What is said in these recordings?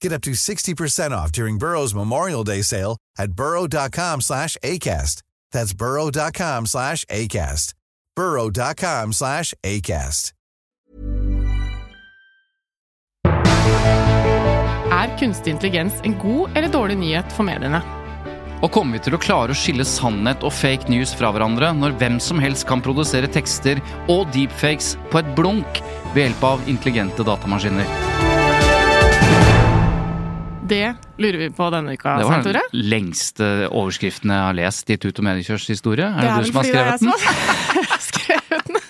Get up to 60% off during Burrow's Memorial Day sale at burrow.com slash ACAST. That's burrow.com slash ACAST. burrow.com slash ACAST. Er kunstig intelligens en god eller dårlig nyhet for mediene? Og kommer vi til å klare å skille sannhet og fake news fra hverandre når hvem som helst kan produsere tekster og deepfakes på et blunk ved hjelp av intelligente datamaskiner? Det lurer vi på denne uka, Det var den lengste overskriften jeg har lest i Tut og Mediekjørs historie. Er det, vel du som har det er skrevet den? jeg har skrevet den.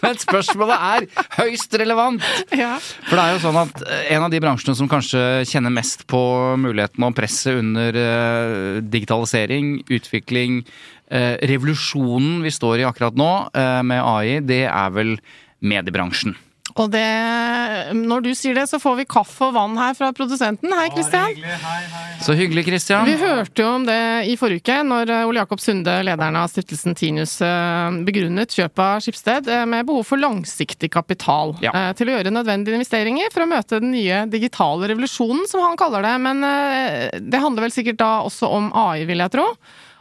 Men spørsmålet er høyst relevant! Ja. For det er jo sånn at eh, en av de bransjene som kanskje kjenner mest på muligheten og presset under eh, digitalisering, utvikling, eh, revolusjonen vi står i akkurat nå med AI, det er vel mediebransjen. Og det, når du sier det, så får vi kaffe og vann her fra produsenten. Hei, Kristian. Så hyggelig, Kristian. Vi hørte jo om det i forrige uke, når eh, Ole Jakob Sunde, lederen av stiftelsen Tinius, eh, begrunnet kjøpet av Skipsted eh, med behov for langsiktig kapital Ja. eh, til å gjøre nødvendige investeringer for å møte den nye digitale revolusjonen, som han kaller det. Men det handler vel sikkert da også om AI, vil jeg tro.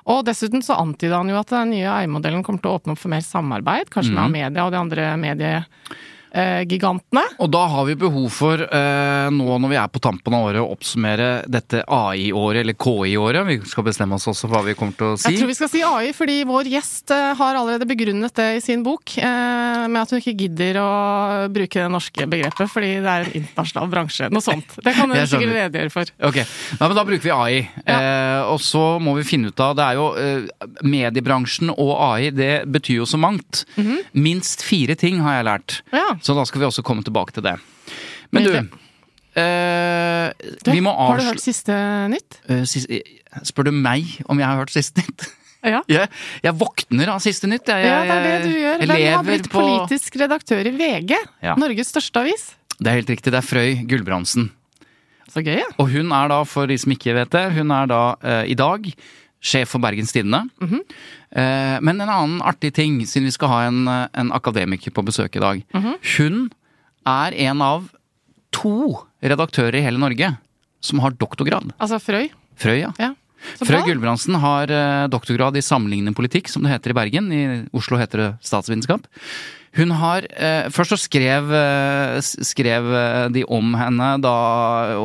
Og dessuten så antyda han jo at den nye AI-modellen kommer til å åpne opp for mer samarbeid, kanskje med media og de andre mediegigantene. Og da har vi behov for, eh, nå når vi er på tampen av året, å oppsummere dette AI-året, eller KI-året. Vi skal bestemme oss også for hva vi kommer til å si. Jeg tror vi skal si AI, fordi vår gjest eh, har allerede begrunnet det i sin bok, eh, med at hun ikke gidder å bruke det norske begrepet, fordi det er en internasjonal bransje. Noe sånt. Det kan hun sikkert redegjøre for. Ok, Nei, men Da bruker vi AI. Eh, og så må vi finne ut av Det er jo eh, Mediebransjen og AI, det betyr jo så mangt. Minst fire ting har jeg lært. Ja. Så da skal vi også komme tilbake til det. Men du, eh, Du, vi må har du hørt siste nytt? Spør du meg om jeg har hørt Siste Nytt? Ja. Jeg, jeg våkner av Siste Nytt. Jeg, Ja, det er det du gjør. Hvem har blitt på politisk redaktør i VG? Ja. Norges største avis. Det er helt riktig. Det er Frøy Gulbrandsen. Så gøy, ja. Og hun er da, for de som ikke vet det, hun er da eh, i dag sjef for Bergens Tidende. Mhm. eh, men en annen artig ting, siden vi skal ha en, eh, en akademiker på besøk i dag. Mhm. Hun er en av to redaktører i hele Norge som har doktorgrad. Altså Frøy. Frøy, ja. Ja. Frøy bra. Gulbrandsen har eh, doktorgrad i sammenlignende politikk, som det heter i Bergen. I Oslo heter det statsvitenskap. Hun har eh, Først så skrev, eh, skrev eh, de om henne da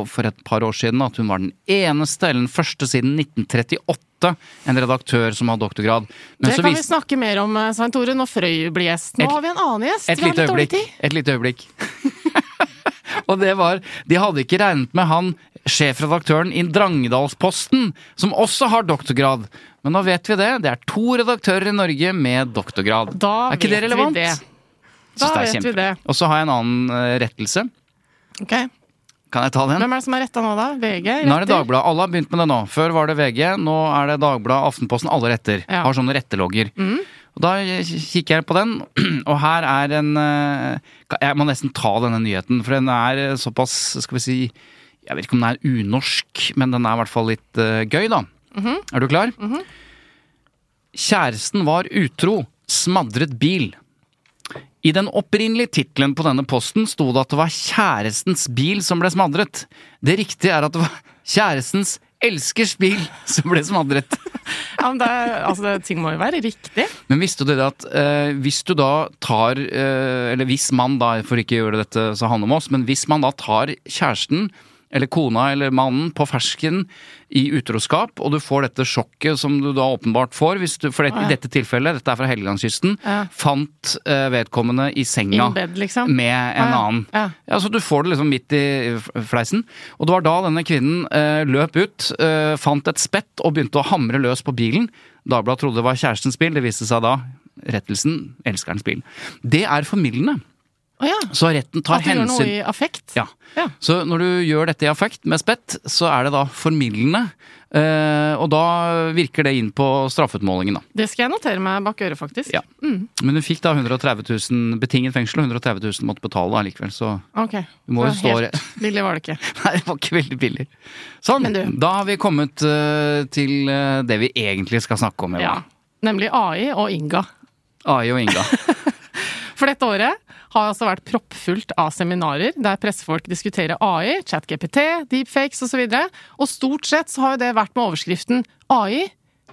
for et par år siden at hun var den eneste, eller den første siden 1938, en redaktør som har doktorgrad. Men Det så kan vi snakke mer om, eh, Svein Tore, når Frøy blir gjest. Nå Et- har vi en annen gjest. Et vi har lite litt dårlig tid. Et lite øyeblikk. Og det var De hadde ikke regnet med han sjefredaktøren i Drangedalsposten, som også har doktorgrad. Men nå vet vi det. Det er to redaktører i Norge med doktorgrad. Da er ikke det vet vi det. Da vet kjempe. vi det. Og så har jeg en annen eh, rettelse. Ok. Kan jeg ta den? Hvem er det som er retta nå, da? VG? Nå er det retter? Dagbladet. Alle har begynt med det nå. Før var det VG, nå er det Dagbladet, Aftenposten. Alle retter. Ja. Har sånne rettelogger. Og Da kikker jeg på den, og her er en eh, Jeg må nesten ta denne nyheten, for den er eh, såpass, skal vi si Jeg vet ikke om den er unorsk, men den er i hvert fall litt gøy, da. Er du klar? Kjæresten var utro, smadret bil. I den opprinnelige tittelen på denne posten sto det at det var kjærestens bil som ble smadret. Det riktige er at det var kjærestens elskers bil som ble smadret. Ja, men det, altså, ting må jo være riktig. Men visste du det at eh, hvis du da tar eh, Eller hvis man da, for ikke å gjøre dette så handler om oss, men hvis man da tar kjæresten eller kona eller mannen på fersken i utroskap, og du får dette sjokket som du da åpenbart får, hvis du, for det, i dette tilfellet, dette er fra Helgelandskysten, Ja. fant uh, vedkommende i senga bed, liksom. med en ja. annen. Ja. Ja, så du får det liksom midt i fleisen. Og det var da denne kvinnen uh, løp ut, uh, fant et spett og begynte å hamre løs på bilen. Dagbladet trodde det var kjærestens bil, det viste seg da, rettelsen, elskerens bil. Det er formildende. Å ja. Så retten tar At du gjør noe hensyn i affekt? ja. Ja. Så når du gjør dette i affekt med spett, så er det da formildende. Eh, og da virker det inn på straffeutmålingen, da. Det skal jeg notere meg bak øret, faktisk. Ja. Men du fikk da 130 000 betinget fengsel, og 130 000 måtte betale da likevel, så okay. du må jo stå helt billig var det ikke. Nei, det var ikke veldig billig. Sånn, du- da har vi kommet eh, til eh, det vi egentlig skal snakke om. Ja. Nemlig AI og Inga. AI og Inga. For dette året har altså vært proppfullt av seminarer der pressefolk diskuterer AI, ChatGPT, deepfakes osv. Og, så og stort sett så har jo det vært med overskriften AI,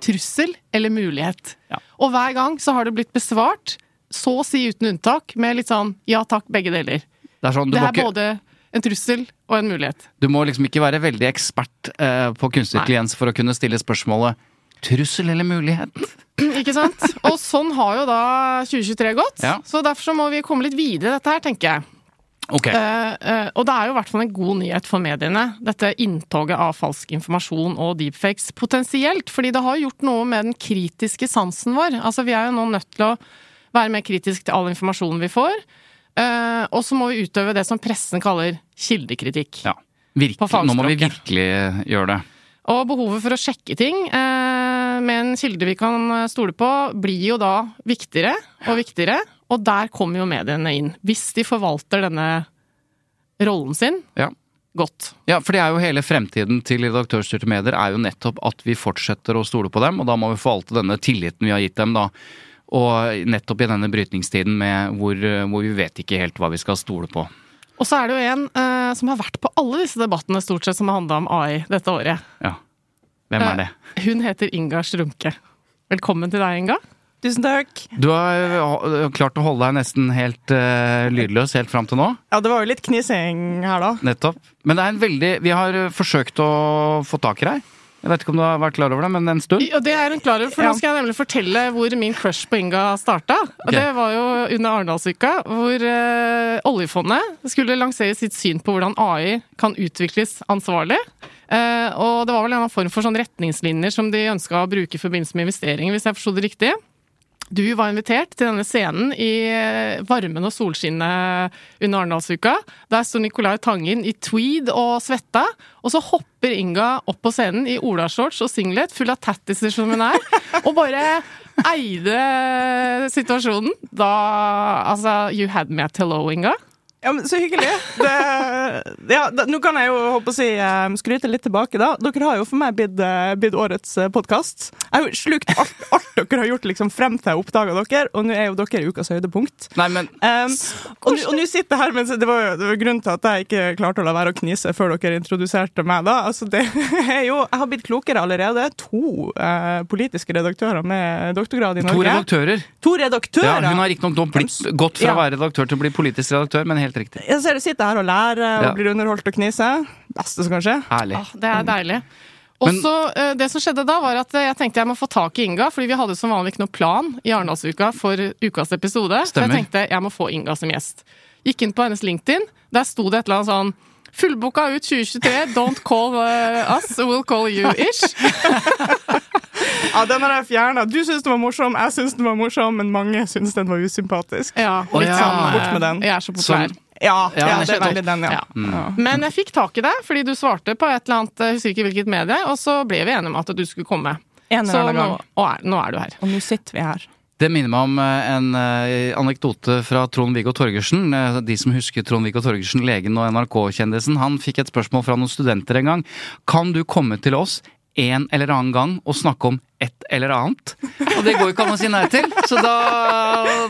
trussel eller mulighet. Ja. Og hver gang så har det blitt besvart, så å si uten unntak, med litt sånn ja takk, begge deler. Det er sånn, Det er ikke, både en trussel og en mulighet. du må liksom ikke være veldig ekspert eh, på kunstig intelligens for å kunne stille spørsmålet trussel eller mulighet? Ikke sant? Og sånn har jo da 2023 gått. Ja. Så derfor så må vi komme litt videre i dette her, tenker jeg. Okay. Uh, uh, og det er jo i hvert fall en god nyhet for mediene, dette inntoget av falsk informasjon og deepfakes potensielt. Fordi det har gjort noe med den kritiske sansen vår. Altså vi er jo nå nødt til å være mer kritisk til all informasjonen vi får. Uh, og så må vi utøve det som pressen kaller kildekritikk. Ja. Virkelig, nå må vi virkelig gjøre det. Og behovet for å sjekke ting eh, med en kilde vi kan eh, stole på, blir jo da viktigere og viktigere. Og der kommer jo mediene inn. Hvis de forvalter denne rollen sin Ja. godt. Ja, for det er jo hele fremtiden til redaktørstyrte medier er jo nettopp at vi fortsetter å stole på dem, og da må vi forvalte denne tilliten vi har gitt dem, da. Og nettopp i denne brytningstiden med hvor, hvor vi vet ikke helt hva vi skal stole på. Og så er det jo en eh, som har vært på alle disse debattene stort sett som har handla om AI dette året. Ja. Hvem er det? Eh, Hun heter Inga Strumke. Velkommen til deg, Inga. Tusen takk. Du har øh, klart å holde deg nesten helt uh, lydløs helt fram til nå. Ja, det var jo litt knising her, da. Nettopp. Men det er en veldig Vi har forsøkt å få tak i deg. Jeg vet ikke om du har vært klar over det, men en stund. Ja, det er hun klar over, for Ja. nå skal jeg nemlig fortelle hvor min crush på Inga starta. Okay. Det var jo under Arendalsuka, hvor uh, oljefondet skulle lansere sitt syn på hvordan AI kan utvikles ansvarlig. Uh, og det var vel en form for sånn retningslinjer som de ønska å bruke i forbindelse med investeringer, hvis jeg forsto det riktig. Du var invitert til denne scenen i eh, varmen og solskinnet under Arendalsuka. Der sto Nicolai Tangen i tweed og svetta, og så hopper Inga opp på scenen i olashorts og singlet, full av tattiser som hun er, og bare eide situasjonen. Da Altså, you had me at hello, Inga. Ja, men Så hyggelig. Det, ja, da, nå kan jeg jo håpe å si eh, skryte litt tilbake, da. Dere har jo for meg blitt, eh, blitt årets podkast. Jeg har jo slukt alt, alt dere har gjort liksom frem til jeg oppdaga dere, og nå er jo dere ukas høydepunkt. Nei, men Um, og nå- og nå sitter jeg her, men det var jo det var grunnen til at jeg ikke klarte å la være å knise før dere introduserte meg. da. Altså, det er jo, Jeg har blitt klokere allerede. To eh, politiske redaktører med doktorgrad i Norge. to redaktører. To redaktører? Ja, hun har riktignok gått fra Ja. å være redaktør til å bli politisk redaktør, men helt riktig. Jeg ser du sitter her og lærer og Ja. blir underholdt og kniser. Beste som kan skje. Ah, det er deilig. Og Men- så, eh, Det som skjedde da, var at eh, jeg tenkte jeg må få tak i Inga, fordi vi hadde som vanlig ikke noe plan i Arendalsuka for ukas episode. Stemmer. Så jeg tenkte jeg må få Inga som gjest. Gikk inn på hennes LinkedIn. Der sto det et eller annet sånn Fullboka ut 2023, don't call eh, us, we'll call you-ish. Ja, Den har jeg fjerna. Du syns den var morsom, jeg syns den var morsom, men mange syns den var usympatisk. Ja, litt ja. sånn, Bort med den. Jeg er så populær. Som Ja, Ja, ja, det er veldig den, ja. Ja. ja. Men jeg fikk tak i deg fordi du svarte på et eller annet, jeg husker ikke hvilket medie, og så ble vi enige om at du skulle komme. En Så eller annen nå, gang. og er, nå er du her. Og nå sitter vi her. Det minner meg om eh, en eh, anekdote fra Trond-Viggo Torgersen. Eh, De som husker Trond-Viggo Torgersen, legen og NRK-kjendisen. Han fikk et spørsmål fra noen studenter en gang. Kan du komme til oss en eller annen gang og snakke om et eller annet? Og det går jo ikke an å si nei til, så da,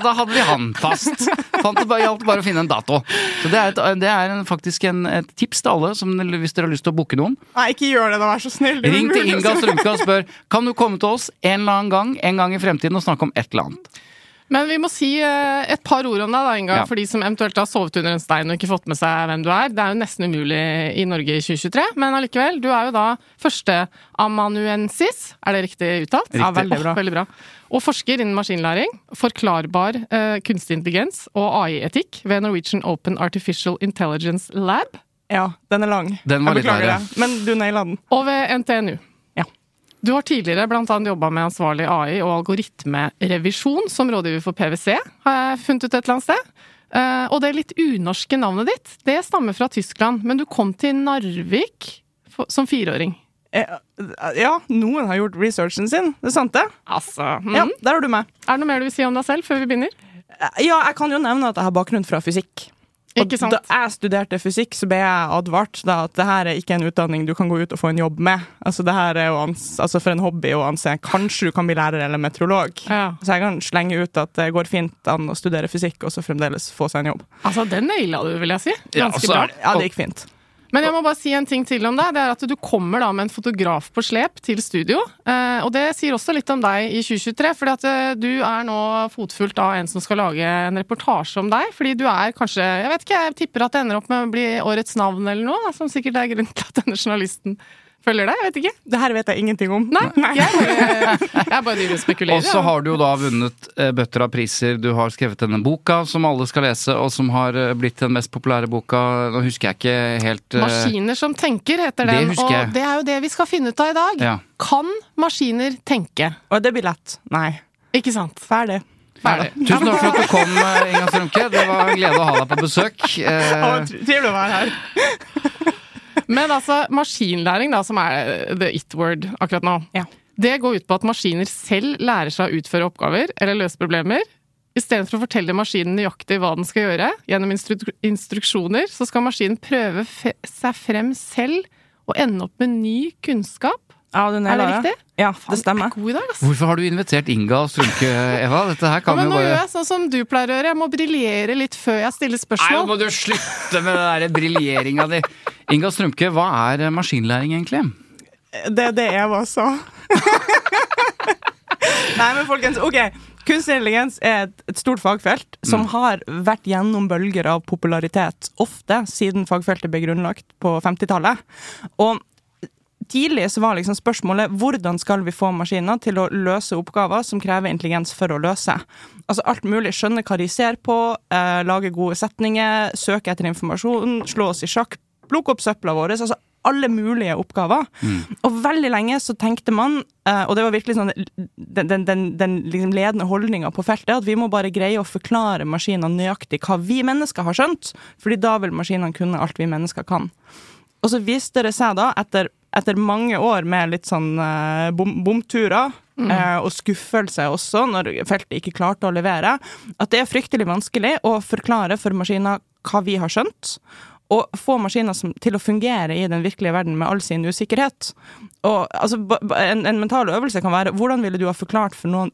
da hadde vi han fast. Fant det bare, gjaldt bare å finne en dato. Så det er, et, det er en, faktisk en, et tips til alle som, hvis dere har lyst til å booke noen. Nei, ikke gjør det, da, vær så snill. Ring til å Inga. Strømke og spør kan du komme til oss en eller annen gang en gang i fremtiden og snakke om et eller annet. Men vi må si eh, et par ord om deg, da, Inga, Ja. for de som eventuelt har sovet under en stein og ikke fått med seg hvem du er. Det er jo nesten umulig i Norge i 2023, men allikevel. Du er jo da førsteamanuensis, er det riktig uttalt? Riktig. Ja, veldig bra. veldig bra. Og forsker innen maskinlæring, forklarbar eh, kunstig intelligens og AI-etikk ved Norwegian Open Artificial Intelligence Lab Ja, den er lang. Den var jeg beklager litt det, men du naila den. og ved NTNU. Du har tidligere annet jobba med ansvarlig AI og algoritmerevisjon som rådgiver for PwC, har jeg funnet ut et eller annet sted. Eh, og det litt unorske navnet ditt, det stammer fra Tyskland, men du kom til Narvik som fireåring. Eh, Ja, noen har gjort researchen sin. Det er sant, det? Altså, mm. Ja, der har du meg. Er det noe mer du vil si om deg selv før vi begynner? Eh, Ja, jeg kan jo nevne at jeg har bakgrunn fra fysikk. Og Ikke sant? Da jeg studerte fysikk, så ble jeg advart da at det her er ikke en utdanning du kan gå ut og få en jobb med. Altså, det her er jo ans altså for en hobby å anse. Kanskje du kan bli lærer eller meteorolog. Ja. Så jeg kan slenge ut at det går fint an å studere fysikk og så fremdeles få seg en jobb. Altså, den naila du, vil jeg si. Ganske ja, så bra. Ja, det gikk fint. Men jeg må bare si en ting til om deg. Det er at du kommer da med en fotograf på slep til studio. Eh, og det sier også litt om deg i 2023, fordi at eh, du er nå fotfulgt av en som skal lage en reportasje om deg. Fordi du er kanskje Jeg vet ikke, jeg tipper at det ender opp med å bli årets navn eller noe. Som sikkert er grunnen til at denne journalisten følger deg. Jeg vet ikke. Det her vet jeg ingenting om. Nei, jeg jeg, jeg bare driver og spekulerer. Og så har du jo da vunnet eh, bøtter av priser. Du har skrevet denne boka som alle skal lese, og som har eh, blitt den mest populære boka. Nå husker jeg ikke helt eh, Maskiner som tenker, heter Det den. jeg. Og det er jo det vi skal finne ut av i dag. Ja. Kan maskiner tenke? Og det blir lett. Nei. Ikke sant? Ferdig. Ferdig. Tusen takk for at du kom, Inga Strømke. Det var en glede å ha deg på besøk. Eh, Trivelig å være her. Men altså, maskinlæring, da, som er the it-word akkurat nå, Ja. det går ut på at maskiner selv lærer seg å utføre oppgaver eller løse problemer. Istedenfor å fortelle maskinen nøyaktig hva den skal gjøre, gjennom instru instruksjoner, så skal maskinen prøve seg frem selv og ende opp med ny kunnskap. Ja, du Er det Lara. riktig? Ja, det stemmer. Er god i dag, ass. hvorfor har du invitert Inga og Strømke, Eva? Dette her Ja, men jo nå gjør jeg sånn som du pleier å gjøre. Jeg må briljere litt før jeg stiller spørsmål. Nei, nå må du slutte med den der briljeringa di. Inga Strømke, hva er maskinlæring egentlig? Det er det Eva sa. Nei, men folkens, ok. Kunstig intelligens er et, et stort fagfelt som har vært gjennom bølger av popularitet, ofte siden fagfeltet ble grunnlagt på 50-tallet. Og tidlig så var liksom spørsmålet hvordan skal vi få maskiner til å løse oppgaver som krever intelligens for å løse. Altså alt mulig. Skjønne hva de ser på, eh, lage gode setninger, søke etter informasjon, slå oss i sjakk, plukke opp søpla vår. Altså alle mulige oppgaver. Og veldig lenge så tenkte man, eh, og det var virkelig sånn den, den, den, den liksom ledende holdninga på feltet, at vi må bare greie å forklare maskinene nøyaktig hva vi mennesker har skjønt, fordi da vil maskinene kunne alt vi mennesker kan. Og så viste det seg da, etter, etter mange år med litt sånn eh, bom, bomturer, eh, og skuffelse også, når feltet ikke klarte å levere, at det er fryktelig vanskelig å forklare for maskiner hva vi har skjønt. Og få maskiner som, til å fungere i den virkelige verden med all sin usikkerhet. Og altså, en, en mental øvelse kan være hvordan ville du ha forklart for noen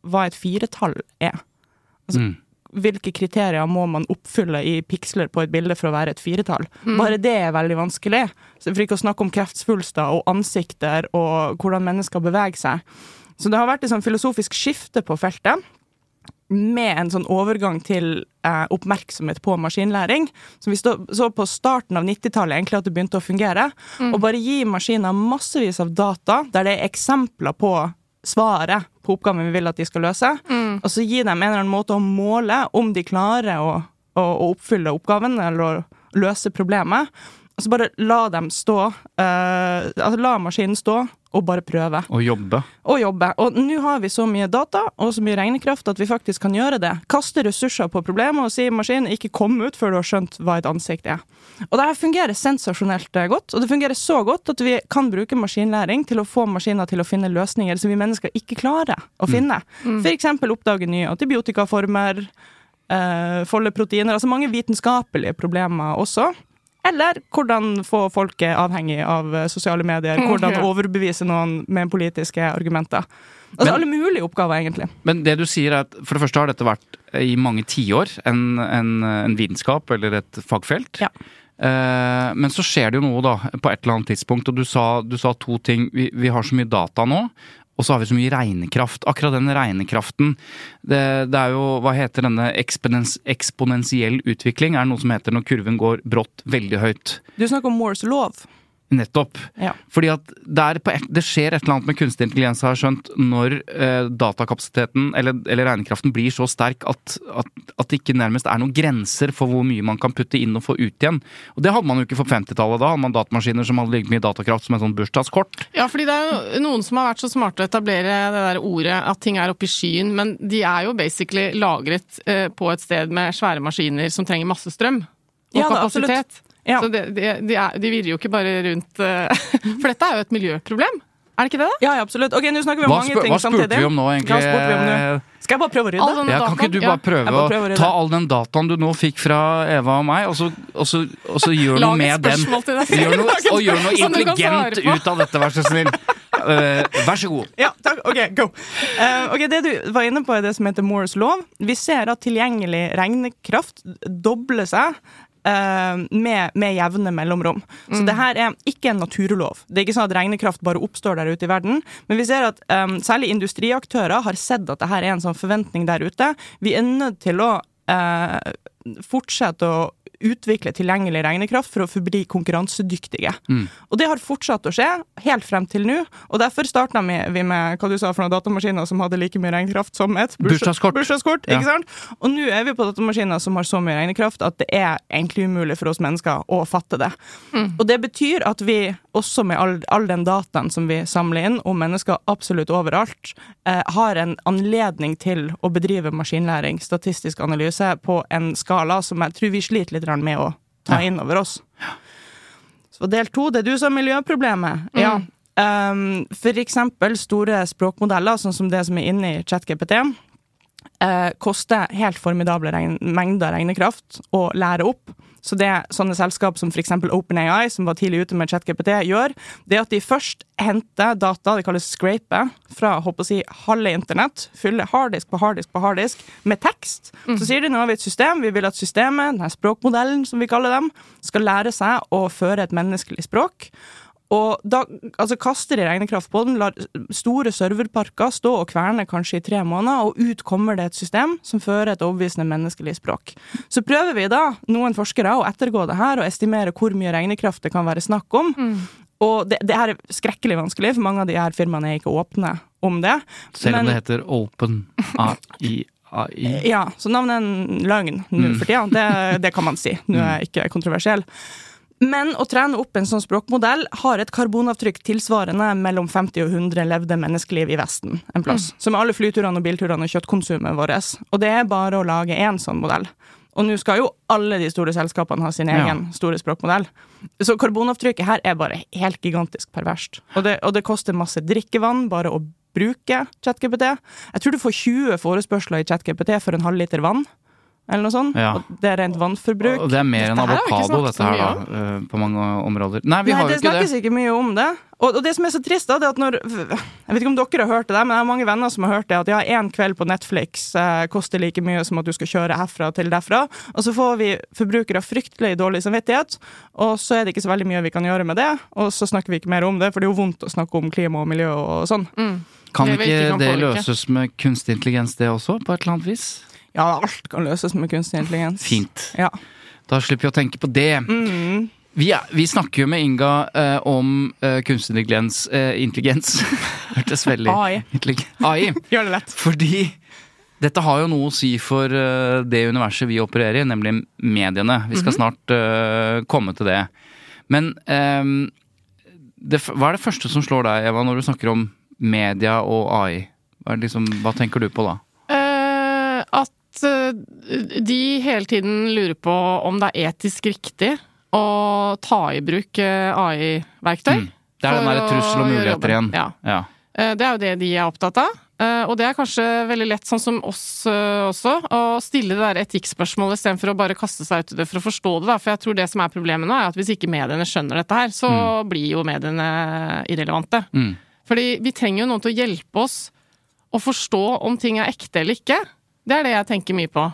hva et firetall er? Altså, Mm. Hvilke kriterier må man oppfylle i piksler på et bilde for å være et firetall? Bare det er veldig vanskelig. Så For ikke å snakke om kreftsvulster og ansikter og hvordan mennesker beveger seg. Så det har vært et sånn filosofisk skifte på feltet. Med en sånn overgang til eh, oppmerksomhet på maskinlæring. Så vi stå, så på starten av 90-tallet egentlig at det begynte å fungere. Og bare gi maskiner massevis av data der det er eksempler på svaret på oppgaven vi vil at de skal løse. Og så gi dem en eller annen måte å måle om de klarer å, å, å oppfylle oppgaven eller å løse problemet. Og så bare la dem stå. Uh, altså la maskinen stå og bare prøve Og jobbe. og jobbe. Og nå har vi så mye data og så mye regnekraft at vi faktisk kan gjøre det. Kaste ressurser på problemet og si maskinen ikke kom ut før du har skjønt hva et ansikt er. Og det her fungerer sensasjonelt eh, godt, og det fungerer så godt at vi kan bruke maskinlæring til å få maskiner til å finne løsninger som vi mennesker ikke klarer å finne. For eksempel oppdage nye antibiotikaformer, eh, folde proteiner, altså mange vitenskapelige problemer også. Eller hvordan få folket avhengig av eh, sosiale medier. Hvordan overbevise noen med politiske argumenter. Altså Men- alle mulige oppgaver, egentlig. Men det du sier er at for det første har dette vært i mange tiår en, en, en vitenskap eller et fagfelt. Ja. Eh, men så skjer det jo noe da, på et eller annet tidspunkt, og du sa, du sa to ting. Vi, vi har så mye data nå, og så har vi så mye regnekraft. Akkurat den regnekraften, det, det er jo Hva heter denne eksponens, eksponentiell utvikling? Er det noe som heter når kurven går brått veldig høyt? Du snakker om Moores lov. Nettopp. Ja. Fordi at det, på et, det skjer et eller annet med kunstig intelligens, har jeg skjønt, når eh, datakapasiteten eller, eller regnekraften blir så sterk at, at, at det ikke nærmest er noen grenser for hvor mye man kan putte inn og få ut igjen. Og det hadde man jo ikke for 50-tallet. Da hadde man datamaskiner som hadde like mye datakraft som et sånt bursdagskort. Ja, fordi det er jo noen som har vært så smarte å etablere det der ordet at ting er oppe i skyen, men de er jo basically lagret eh, på et sted med svære maskiner som trenger masse strøm og Ja, da, kapasitet. Ja. Så det, de, de, er, de virrer jo ikke bare rundt eh, For dette er jo et miljøproblem. Er det ikke det, da? Ja, ja, absolutt. Ok, Nå snakker vi om Hva, mange ting ting hva samtidig. spurte vi om nå, egentlig? Vi om nå? Skal jeg bare prøve å rydde? Ja, kan ikke du bare prøve ja. bare å rydde. ta all den dataen du nå fikk fra Eva og meg, og så, og så, og så gjør noe med den? Gjør noe, og gjør noe intelligent ut av dette, vær så snill. Uh, vær så god. Ja, takk. Ok, go. Uh, ok, Det du var inne på, er det som heter Moores lov. Vi ser at tilgjengelig regnekraft dobler seg. Eh, med, med jevne mellomrom. Så det her er ikke en naturlov. Det er ikke sånn at regnekraft bare oppstår der ute i verden. Men vi ser at um, særlig industriaktører har sett at det her er en sånn forventning der ute. Vi er nødt til å uh, fortsette å utvikle tilgjengelig regnekraft for å forbli konkurransedyktige. Og det har fortsatt å skje, helt frem til nå. Og derfor starta vi, med hva du sa for noen datamaskiner som hadde like mye regnekraft som et burs- Bursdagskort. bursdagskort, Ja. ikke sant? Og nå er vi på datamaskiner som har så mye regnekraft at det er egentlig umulig for oss mennesker å fatte det. Og det betyr at vi, også med all, all den dataen som vi samler inn om mennesker absolutt overalt, eh, har en anledning til å bedrive maskinlæring, statistisk analyse, på en skala som jeg tror vi sliter litt med å ta Ja. inn over oss. Så del to, det er du som er miljøproblemet. Mm. Ja. Um, for eksempel store språkmodeller, sånn som det som er inne i ChatGPT, uh, koster helt formidable mengder regnekraft å lære opp. Så det sånne selskap som f.eks. OpenAI, som var tidlig ute med ChatGPT, gjør, det er at de først henter data, det kalles scrape, fra håper å si, halve internett, fyller harddisk på harddisk på harddisk med tekst. Så sier de nå har vi et system, vi vil at systemet, denne språkmodellen som vi kaller dem, skal lære seg å føre et menneskelig språk. Og da altså, kaster de regnekraft på den, lar store serverparker stå og kverne kanskje i tre måneder, og ut kommer det et system som fører et overbevisende menneskelig språk. Så prøver vi da, noen forskere, å ettergå det her og estimere hvor mye regnekraft det kan være snakk om. Og det, det her er skrekkelig vanskelig, for mange av de her firmaene er ikke åpne om det. Selv om Men- det heter Open AI. AI. ja, så navnet er en løgn nå for tida. Det, det kan man si. Nå er jeg ikke kontroversiell. Men å trene opp en sånn språkmodell har et karbonavtrykk tilsvarende mellom 50 og 100 levde menneskeliv i Vesten en plass. Som alle flyturene og bilturene og kjøttkonsumet vårt. Og det er bare å lage én sånn modell. Og nå skal jo alle de store selskapene ha sin Ja. egen store språkmodell. Så karbonavtrykket her er bare helt gigantisk perverst. Og det, og det koster masse drikkevann bare å bruke ChatGPT. Jeg tror du får 20 forespørsler i ChatGPT for en halvliter vann. Eller noe sånt. Ja. Og det er rent vannforbruk. Og det er mer enn avokado, dette her, da. eh, På mange områder. Nei, vi Nei, har det jo ikke snakkes det. ikke mye om det. Og, og det som er så trist, da, det er at når Jeg vet ikke om dere har hørt det, men jeg har mange venner som har hørt det, at ja, én kveld på Netflix eh, koster like mye som at du skal kjøre herfra til derfra. Og så får vi forbrukere fryktelig dårlig samvittighet, og så er det ikke så veldig mye vi kan gjøre med det. Og så snakker vi ikke mer om det, for det er jo vondt å snakke om klima og miljø og sånn. Kan Det ikke ikke kan det løses med kunstig intelligens, det også, på et eller annet vis? Ja, alt kan løses med kunstig intelligens. Fint. Ja. Da slipper vi å tenke på det. Mm. Vi, er, vi snakker jo med Inga eh, om eh, kunstig intelligens. Eh, intelligens. Hørtes veldig AI. AI. Gjør det lett. Fordi dette har jo noe å si for eh, det universet vi opererer i, nemlig mediene. Vi skal snart eh, komme til det. Men ehm, det, hva er det første som slår deg, Eva, når du snakker om media og AI? Hva, liksom, hva tenker du på da? Eh, de hele tiden lurer på om det er etisk riktig å ta i bruk eh, AI-verktøy. Mm. Det er den derre trussel og muligheter igjen. Ja. Ja. Eh, Det er jo det de er opptatt av. Og det er kanskje veldig lett, sånn som oss også, å stille det der etikkspørsmålet istedenfor å bare kaste seg ut i det for å forstå det. Da. For jeg tror det som er problemet nå, er at hvis ikke mediene skjønner dette her, så blir jo mediene irrelevante. Mm. Fordi vi trenger jo noen til å hjelpe oss å forstå om ting er ekte eller ikke. Det er det jeg tenker mye på.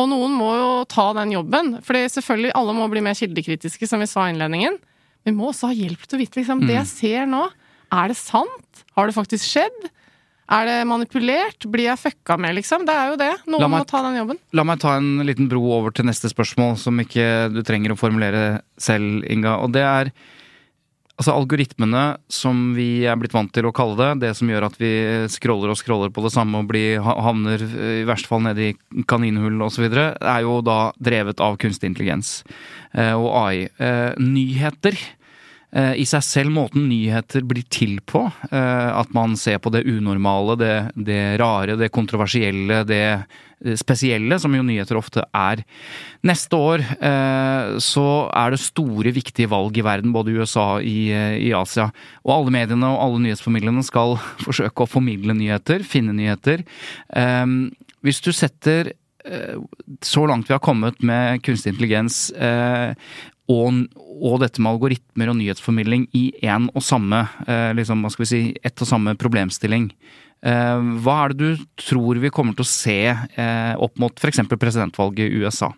Og noen må jo ta den jobben. For selvfølgelig, alle må bli mer kildekritiske, som vi sa i innledningen. Vi må også ha hjelp til å vite liksom, det jeg ser nå, er det sant? Har det faktisk skjedd? Er det manipulert? Blir jeg fucka med, liksom? Det er jo det. Noen meg- må ta den jobben. La meg ta en liten bro over til neste spørsmål, som ikke du trenger å formulere selv, Inga. Og det er altså algoritmene som vi er blitt vant til å kalle det, det som gjør at vi scroller og scroller på det samme og blir, havner eh, i verste fall nede i kaninhull osv., er jo da drevet av kunstig intelligens eh, og AI. Eh, nyheter i seg selv, måten nyheter blir til på, eh, at man ser på det unormale, det, det rare, det kontroversielle, det eh, spesielle, som jo nyheter ofte er. Neste år eh, så er det store, viktige valg i verden, både i USA og i, eh, i Asia. Og alle mediene og alle nyhetsformidlene skal forsøke å formidle nyheter, finne nyheter. Eh, hvis du setter eh, så langt vi har kommet med kunstig intelligens eh, og, og dette med algoritmer og nyhetsformidling i én og samme eh, liksom, hva skal vi si, ett og samme problemstilling. Eh, hva er det du tror vi kommer til å se eh, opp mot f.eks. presidentvalget i USA?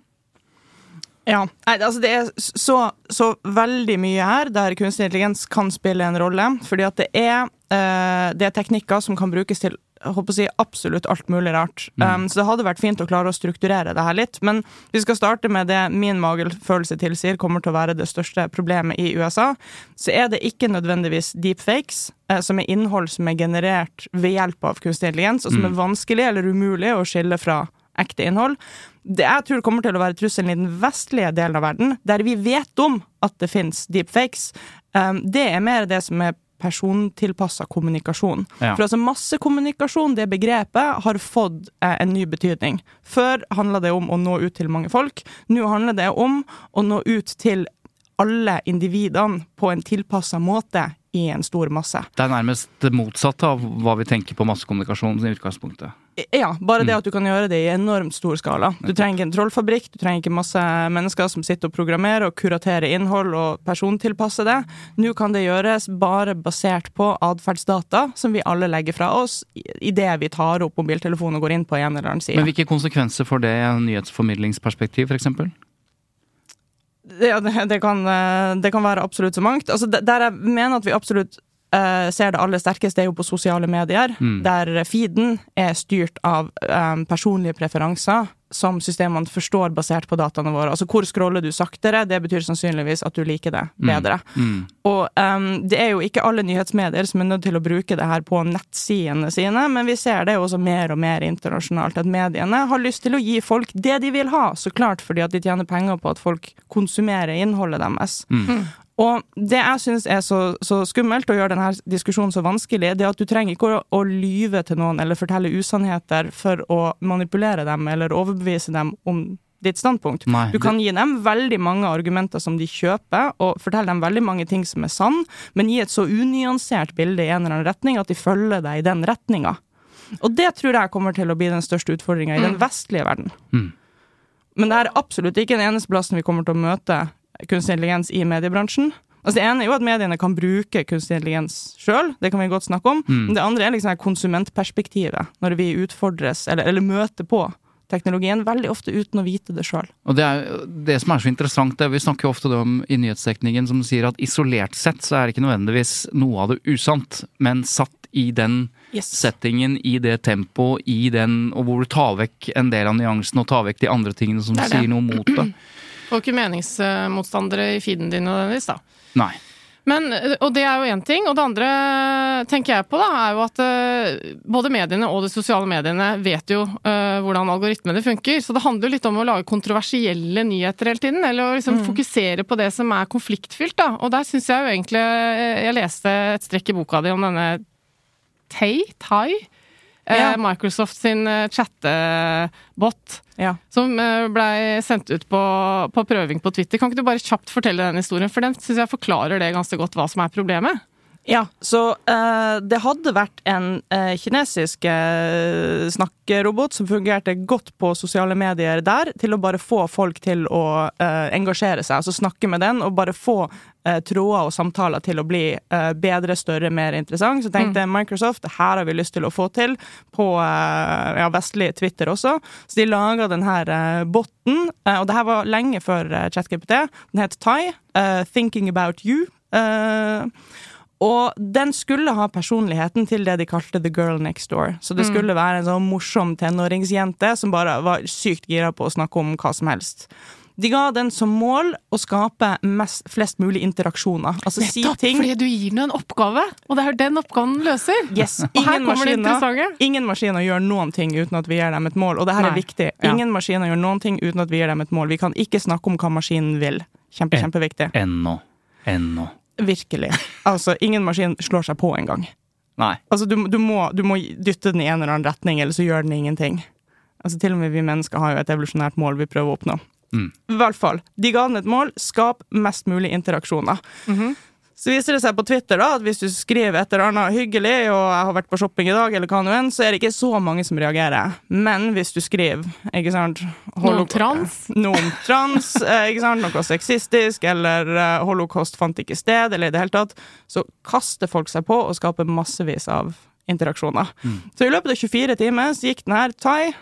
Ja, Nei, altså det er så, så veldig mye her der kunstig intelligens kan spille en rolle. Fordi at det er, eh, det er teknikker som kan brukes til jeg håper å si absolutt alt mulig rart. Um, så det hadde vært fint å klare å strukturere det her litt. Men vi skal starte med det min magefølelse tilsier kommer til å være det største problemet i USA. Så er det ikke nødvendigvis deepfakes, eh, som er innhold som er generert ved hjelp av kunstig intelligens, og som er vanskelig eller umulig å skille fra ekte innhold. Det jeg tror kommer til å være trusselen i den vestlige delen av verden, der vi vet om at det fins deepfakes, um, det er mer det som er persontilpassa kommunikasjon. Ja. For altså massekommunikasjon, det begrepet, har fått eh, en ny betydning. Før handla det om å nå ut til mange folk. Nå handler det om å nå ut til alle individene på en tilpassa måte i en stor masse. Det er nærmest det motsatte av hva vi tenker på massekommunikasjon i utgangspunktet. Ja, bare det at du kan gjøre det i enormt stor skala. Du trenger ikke en trollfabrikk, du trenger ikke masse mennesker som sitter og programmerer og kuraterer innhold og persontilpasser det. Nå kan det gjøres bare basert på atferdsdata som vi alle legger fra oss idet vi tar opp mobiltelefonen og går inn på en eller annen side. Men hvilke konsekvenser får det i en nyhetsformidlingsperspektiv, f.eks.? Ja, det, det, kan, eh, det kan være absolutt så mangt. Altså, der jeg mener at vi absolutt eh, ser det aller sterkest, det er jo på sosiale medier, der feeden er styrt av um, personlige preferanser som systemene forstår basert på dataene våre. Altså hvor scroller du saktere, det betyr sannsynligvis at du liker det bedre. Og um, det er jo ikke alle nyhetsmedier som er nødt til å bruke det her på nettsidene sine, men vi ser det jo også mer og mer internasjonalt, at mediene har lyst til å gi folk det de vil ha, så klart fordi at de tjener penger på at folk konsumerer innholdet deres. Og det jeg syns er så, så skummelt og gjør denne diskusjonen så vanskelig, det er at du trenger ikke å, å lyve til noen eller fortelle usannheter for å manipulere dem eller overbevise dem om ditt standpunkt. Nei, du kan gi dem veldig mange argumenter som de kjøper, og fortelle dem veldig mange ting som er sann, men gi et så unyansert bilde i en eller annen retning at de følger deg i den retninga. Og det tror jeg kommer til å bli den største utfordringa i den vestlige verden. Men det er absolutt ikke den eneste plassen vi kommer til å møte kunstig intelligens i mediebransjen. Altså Det ene er jo at mediene kan bruke kunstig intelligens sjøl, det kan vi godt snakke om. Men det andre er liksom konsumentperspektivet, når vi utfordres eller, eller møter på teknologien, veldig ofte uten å vite det sjøl. Det er det som er så interessant, det, vi snakker jo ofte om i nyhetsdekningen som sier at isolert sett så er det ikke nødvendigvis noe av det usant, men satt i den Yes. settingen, i det tempoet, i den Og hvor du tar vekk en del av nyansene og tar vekk de andre tingene som er sier noe mot det. Får ikke meningsmotstandere i feeden din nødvendigvis, da. Nei. Men, og det er jo én ting. Og det andre tenker jeg på, da, er jo at eh, både mediene og de sosiale mediene vet jo uh, hvordan algoritmene funker. Så det handler jo litt om å lage kontroversielle nyheter hele tiden. Eller å liksom fokusere på det som er konfliktfylt, da. Og der syns jeg jo egentlig eh, Jeg leste et strekk i boka di om denne Tay, Tai, eh, Ja. Microsoft sin eh, chattebot. Ja. Som eh, blei sendt ut på, på prøving på Twitter. Kan ikke du bare kjapt fortelle den historien? For den syns jeg forklarer det ganske godt, hva som er problemet. Ja, så eh, det hadde vært en eh, kinesisk eh, snakkerobot som fungerte godt på sosiale medier der, til å bare få folk til å eh, engasjere seg, altså snakke med den, og bare få eh, tråder og samtaler til å bli eh, bedre, større, mer interessant. Så tenkte Microsoft det her har vi lyst til å få til på ja, vestlig Twitter også. Så de laga den her eh, botten, og det her var lenge før ChatGPT. Den het Tai, Thinking About You. Eh, Og den skulle ha personligheten til det de kalte The Girl Next Door. Så det skulle være en sånn morsom tenåringsjente som bare var sykt gira på å snakke om hva som helst. De ga den som mål å skape mest, flest mulig interaksjoner. Altså si Nettopp, ting fordi du gir den en oppgave, og det er den oppgaven den løser. Yes, Og her kommer det interessante. ingen maskiner gjør noen ting uten at vi gir dem et mål, og det her Nei. er viktig. Ja. Ingen maskiner gjør noen ting uten at vi gir dem et mål. Vi kan ikke snakke om hva maskinen vil. Kjempe, Eh. kjempeviktig. Ennå. Ennå. Virkelig. Altså, ingen maskin slår seg på engang. Altså, du, du, må, du må dytte den i en eller annen retning, eller så gjør den ingenting. Altså, til og med vi mennesker har jo et evolusjonært mål vi prøver å oppnå. Mm. I hvert fall. De ga den et mål. Skap mest mulig interaksjoner. Så viser det seg på Twitter da, at hvis du skriver et eller annet hyggelig, og jeg har vært på shopping i dag, eller hva nå enn, så er det ikke så mange som reagerer. Men hvis du skriver ikke sant, Noe om trans. Noe om trans, eh, ikke sant, noe sexistisk, eller eh, holocaust fant ikke sted, eller i det hele tatt, så kaster folk seg på og skaper massevis av interaksjoner. Så i løpet av 24 timer så gikk den her Tai,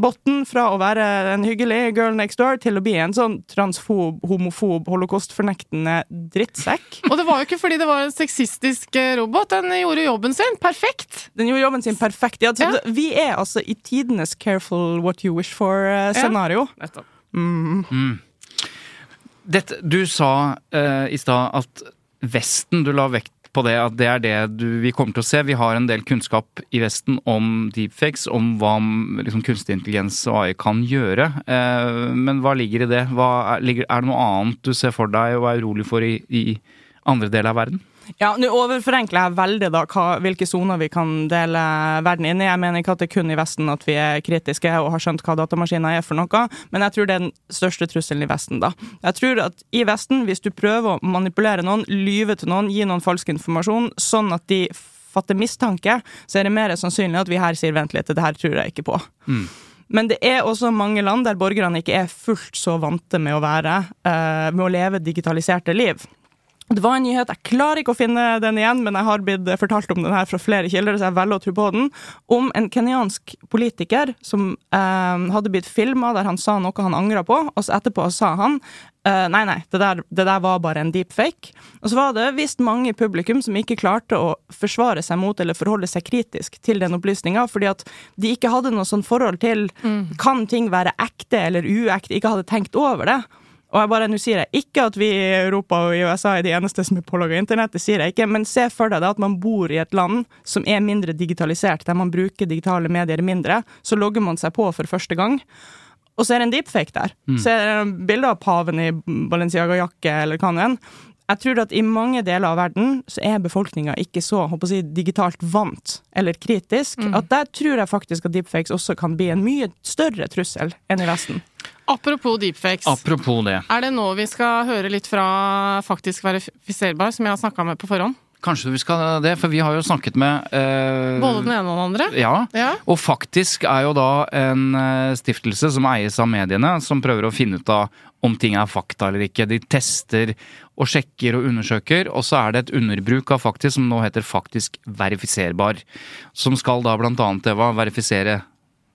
botten, fra å være en hyggelig girl next door til å bli en sånn transfob, homofob, holocaustfornektende drittsekk. Og det var jo ikke fordi det var en sexistisk eh, robot, den gjorde jobben sin. Perfekt! Den gjorde jobben sin perfekt. Ja, så Ja. Vi er altså i tidenes 'careful what you wish for'-scenario. Dette, du sa uh, i stad at Vesten, du la vekt på det, at det er det du, vi kommer til å se. Vi har en del kunnskap i Vesten om deepfakes, om hva liksom, kunstig intelligens og AI kan gjøre. Eh, men hva ligger i det? Hva er, er det noe annet du ser for deg og er urolig for i, i andre deler av verden? Ja, Nå overforenkler jeg veldig da hva, hvilke soner vi kan dele verden inn i. Jeg mener ikke at det er kun i Vesten at vi er kritiske og har skjønt hva datamaskiner er for noe, men jeg tror det er den største trusselen i Vesten. da. Jeg tror at i Vesten, hvis du prøver å manipulere noen, lyve til noen, gi noen falsk informasjon, sånn at de fatter mistanke, så er det mer sannsynlig at vi her sier vent litt, det her tror jeg ikke på. Men det er også mange land der borgerne ikke er fullt så vante med å være, eh, med å leve digitaliserte liv. Det var en nyhet, jeg klarer ikke å finne den igjen, men jeg har blitt fortalt om den her fra flere kilder, så jeg velger å tro på den, om en kenyansk politiker som eh, hadde blitt filma der han sa noe han angra på, og så etterpå sa han eh, nei, nei, det der, det der var bare en deepfake. Og så var det visst mange i publikum som ikke klarte å forsvare seg mot eller forholde seg kritisk til den opplysninga, fordi at de ikke hadde noe sånn forhold til kan ting være ekte eller uekte, ikke hadde tenkt over det. Og jeg bare, nå sier jeg ikke at vi i Europa og i USA er de eneste som er pålogga internett, det sier jeg ikke, men se for deg da at man bor i et land som er mindre digitalisert, der man bruker digitale medier mindre, så logger man seg på for første gang. Og så er det en deepfake der. Så er det bilde av paven i Balenciaga-jakke eller hva nå enn. Jeg tror at i mange deler av verden så er befolkninga ikke så håper jeg, å si, digitalt vant eller kritisk. At der tror jeg faktisk at deepfakes også kan bli en mye større trussel enn i Vesten. Apropos deepfakes. Apropos det. Er det nå vi skal høre litt fra Faktisk verifiserbar, som jeg har snakka med på forhånd? Kanskje vi skal det, for vi har jo snakket med eh, Både den ene og den andre? Ja. Ja. Og faktisk er jo da en eh, stiftelse som eies av mediene, som prøver å finne ut av om ting er fakta eller ikke. De tester og sjekker og undersøker, og så er det et underbruk av faktisk som nå heter Faktisk verifiserbar. Som skal da blant annet Eva, verifisere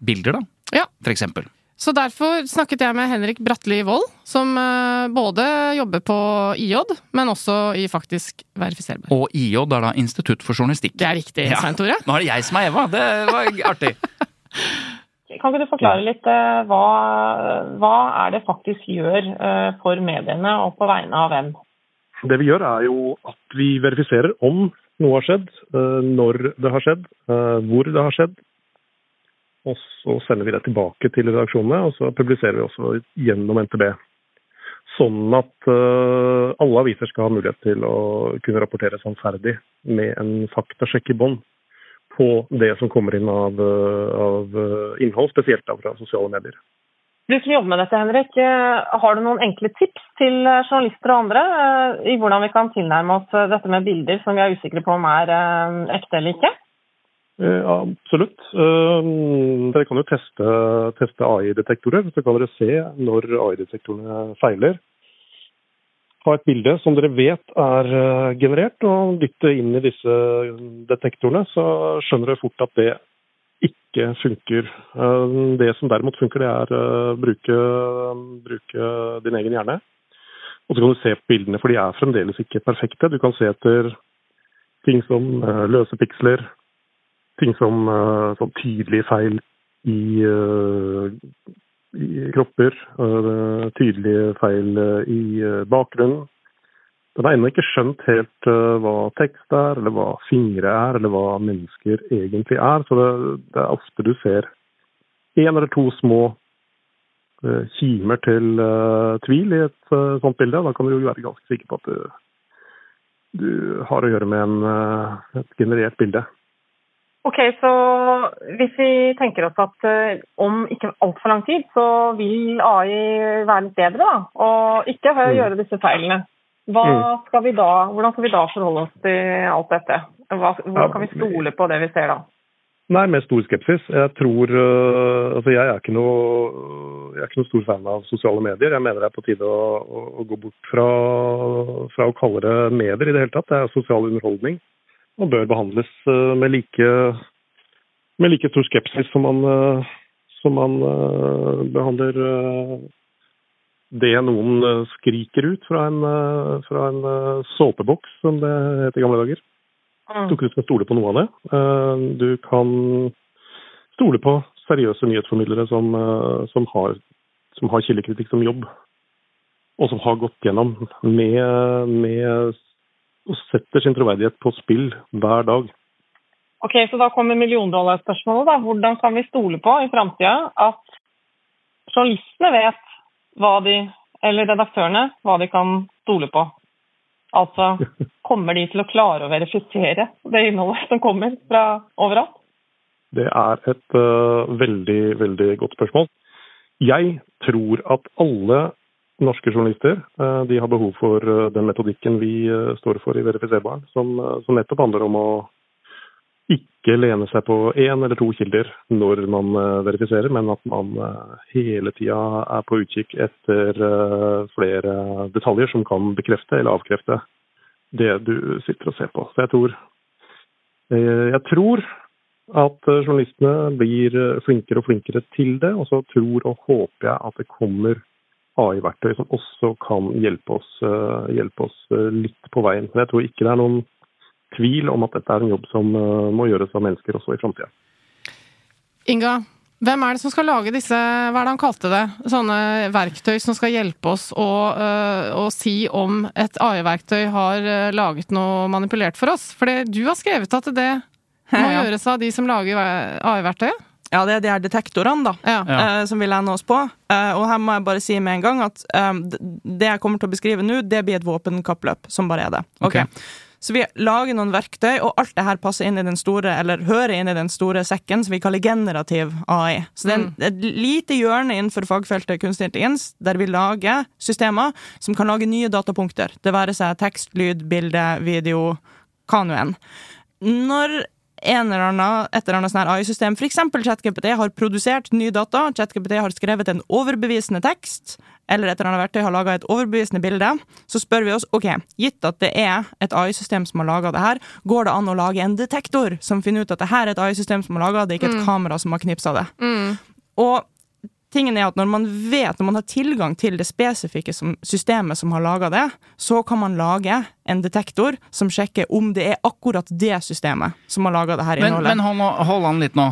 bilder, da, Ja. for eksempel. Så derfor snakket jeg med Henrik Bratli Wold, som eh, både jobber på IJ, men også i Faktisk verifiserbar. Og IJ er da Institutt for journalistikk. Det er riktig, Ja. Svein Tore. Nå er det jeg som er Eva, det var artig. Kan ikke du forklare litt eh, hva, hva er det faktisk gjør eh, for mediene, og på vegne av hvem? Det vi gjør er jo at vi verifiserer om noe har skjedd, når det har skjedd, hvor det har skjedd. Og så sender vi det tilbake til redaksjonene, og så publiserer vi også gjennom NTB. Sånn at eh, alle aviser skal ha mulighet til å kunne rapportere sannferdig med en faktasjekk i bånn på det som kommer inn av, eh, av eh, innhold, spesielt fra sosiale medier. Du som jobber med dette, Henrik, har du noen enkle tips til journalister og andre i hvordan vi kan tilnærme oss dette med bilder som vi er usikre på om er ekte eller ikke? Eh, absolutt. Eh, dere kan jo teste, teste AI-detektorer. Så kan dere se når AI-detektorene feiler. Ha et bilde som dere vet er eh, generert, og dytte inn i disse detektorene. Så skjønner dere fort at det ikke funker. Det som derimot funker, det er å bruke, bruke din egen hjerne. Og så kan du se på bildene, for de er fremdeles ikke perfekte. Du kan se etter Ting som løse piksler. Ting som eh, sånn tydelige feil i, eh, i kropper. eh, tydelige feil i bakgrunnen. Den har ennå ikke skjønt helt hva tekst er, eller hva fingre er, eller hva mennesker egentlig er. Så det, det er ofte du ser én eller to små kimer til tvil i et sånt bilde. Da kan du jo være ganske sikker på at du, du har å gjøre med en, et generert bilde. Ok, så hvis vi tenker oss at eh, om ikke altfor lang tid, så vil AI være litt bedre, da, og ikke Mm. gjøre disse feilene. Hva skal vi da, hvordan skal vi da forholde oss til alt dette? Hva, hvordan kan vi stole på det vi ser da? Nei, med stor skepsis. Jeg tror øh, Altså, jeg er ikke noe jeg er ikke noe stor fan av sosiale medier. Jeg mener det er på tide å, å, å gå bort fra, fra å kalle det medier i det hele tatt. Det er sosial underholdning og bør behandles øh, med like, med like stor skepsis som man, øh, som man øh, behandler det noen skriker ut fra en, fra en såpeboks, som det het i gamle dager. Jeg tror ikke du skal stole på noe av det. Eh, Du kan stole på seriøse nyhetsformidlere som, eh, som, har, som har kildekritikk som jobb, og som har gått gjennom med, med og setter sin troverdighet på spill hver dag. Ok, så da kommer milliondollarspørsmålet da. Hvordan kan vi stole på i fremtiden at journalistene vet hva de, eller redaktørene, hva de kan stole på? Altså, kommer de til å klare å verifisere det innholdet som kommer fra overalt? Det er et uh, veldig, veldig godt spørsmål. Jeg tror at alle norske journalister eh, de har behov for eh, den metodikken vi eh, står for i Verifiserbaren, som, som nettopp handler om å ikke lene seg på én eller to kilder når man verifiserer, men at man hele tida er på utkikk etter flere detaljer som kan bekrefte eller avkrefte det du sitter og ser på. Så jeg tror, jeg tror at journalistene blir flinkere og flinkere til det. Og så tror og håper jeg at det kommer AI-verktøy som også kan hjelpe oss, eh, hjelpe oss eh, litt på veien. Men jeg tror ikke det er noen tvil om at dette er en jobb som eh, må gjøres av mennesker også i framtida. Inga, hvem er det som skal lage disse, hva er det han kalte det, sånne verktøy som skal hjelpe oss å, å si om et AI-verktøy har laget noe manipulert for oss? For du har skrevet at det må gjøres av de som lager AI-verktøyet? Ja, det er de her detektorene, da. Ja. Eh, som vi lener oss på. Eh, og her må jeg bare si med en gang at eh, det jeg kommer til å beskrive nå, det blir et våpenkappløp som bare er det. Ok. okay. Så vi lager noen verktøy, og alt det her passer inn i den store, eller hører inn i den store sekken som vi kaller generativ AI. Så det er en, et lite hjørne innenfor fagfeltet kunstig intelligens der vi lager systemer som kan lage nye datapunkter. Det være seg tekst, lyd, bilde, video, hva nå enn. Når en eller annen, et eller annet sånn AI-system, f.eks. ChatGPT, har produsert ny data, ChatGPT har skrevet en overbevisende tekst, eller et eller annet verktøy har laga et overbevisende bilde, så spør vi oss ok, gitt at det er et AI-system som har laga det her, går det an å lage en detektor som finner ut at det her er et AI-system som har laga det, ikke et kamera som har knipsa det. Og tingen er at når man vet, når man har tilgang til det spesifikke som, systemet som har laga det, så kan man lage en detektor som sjekker om det er akkurat det systemet som har laga det her innholdet. men hold, hold an litt nå.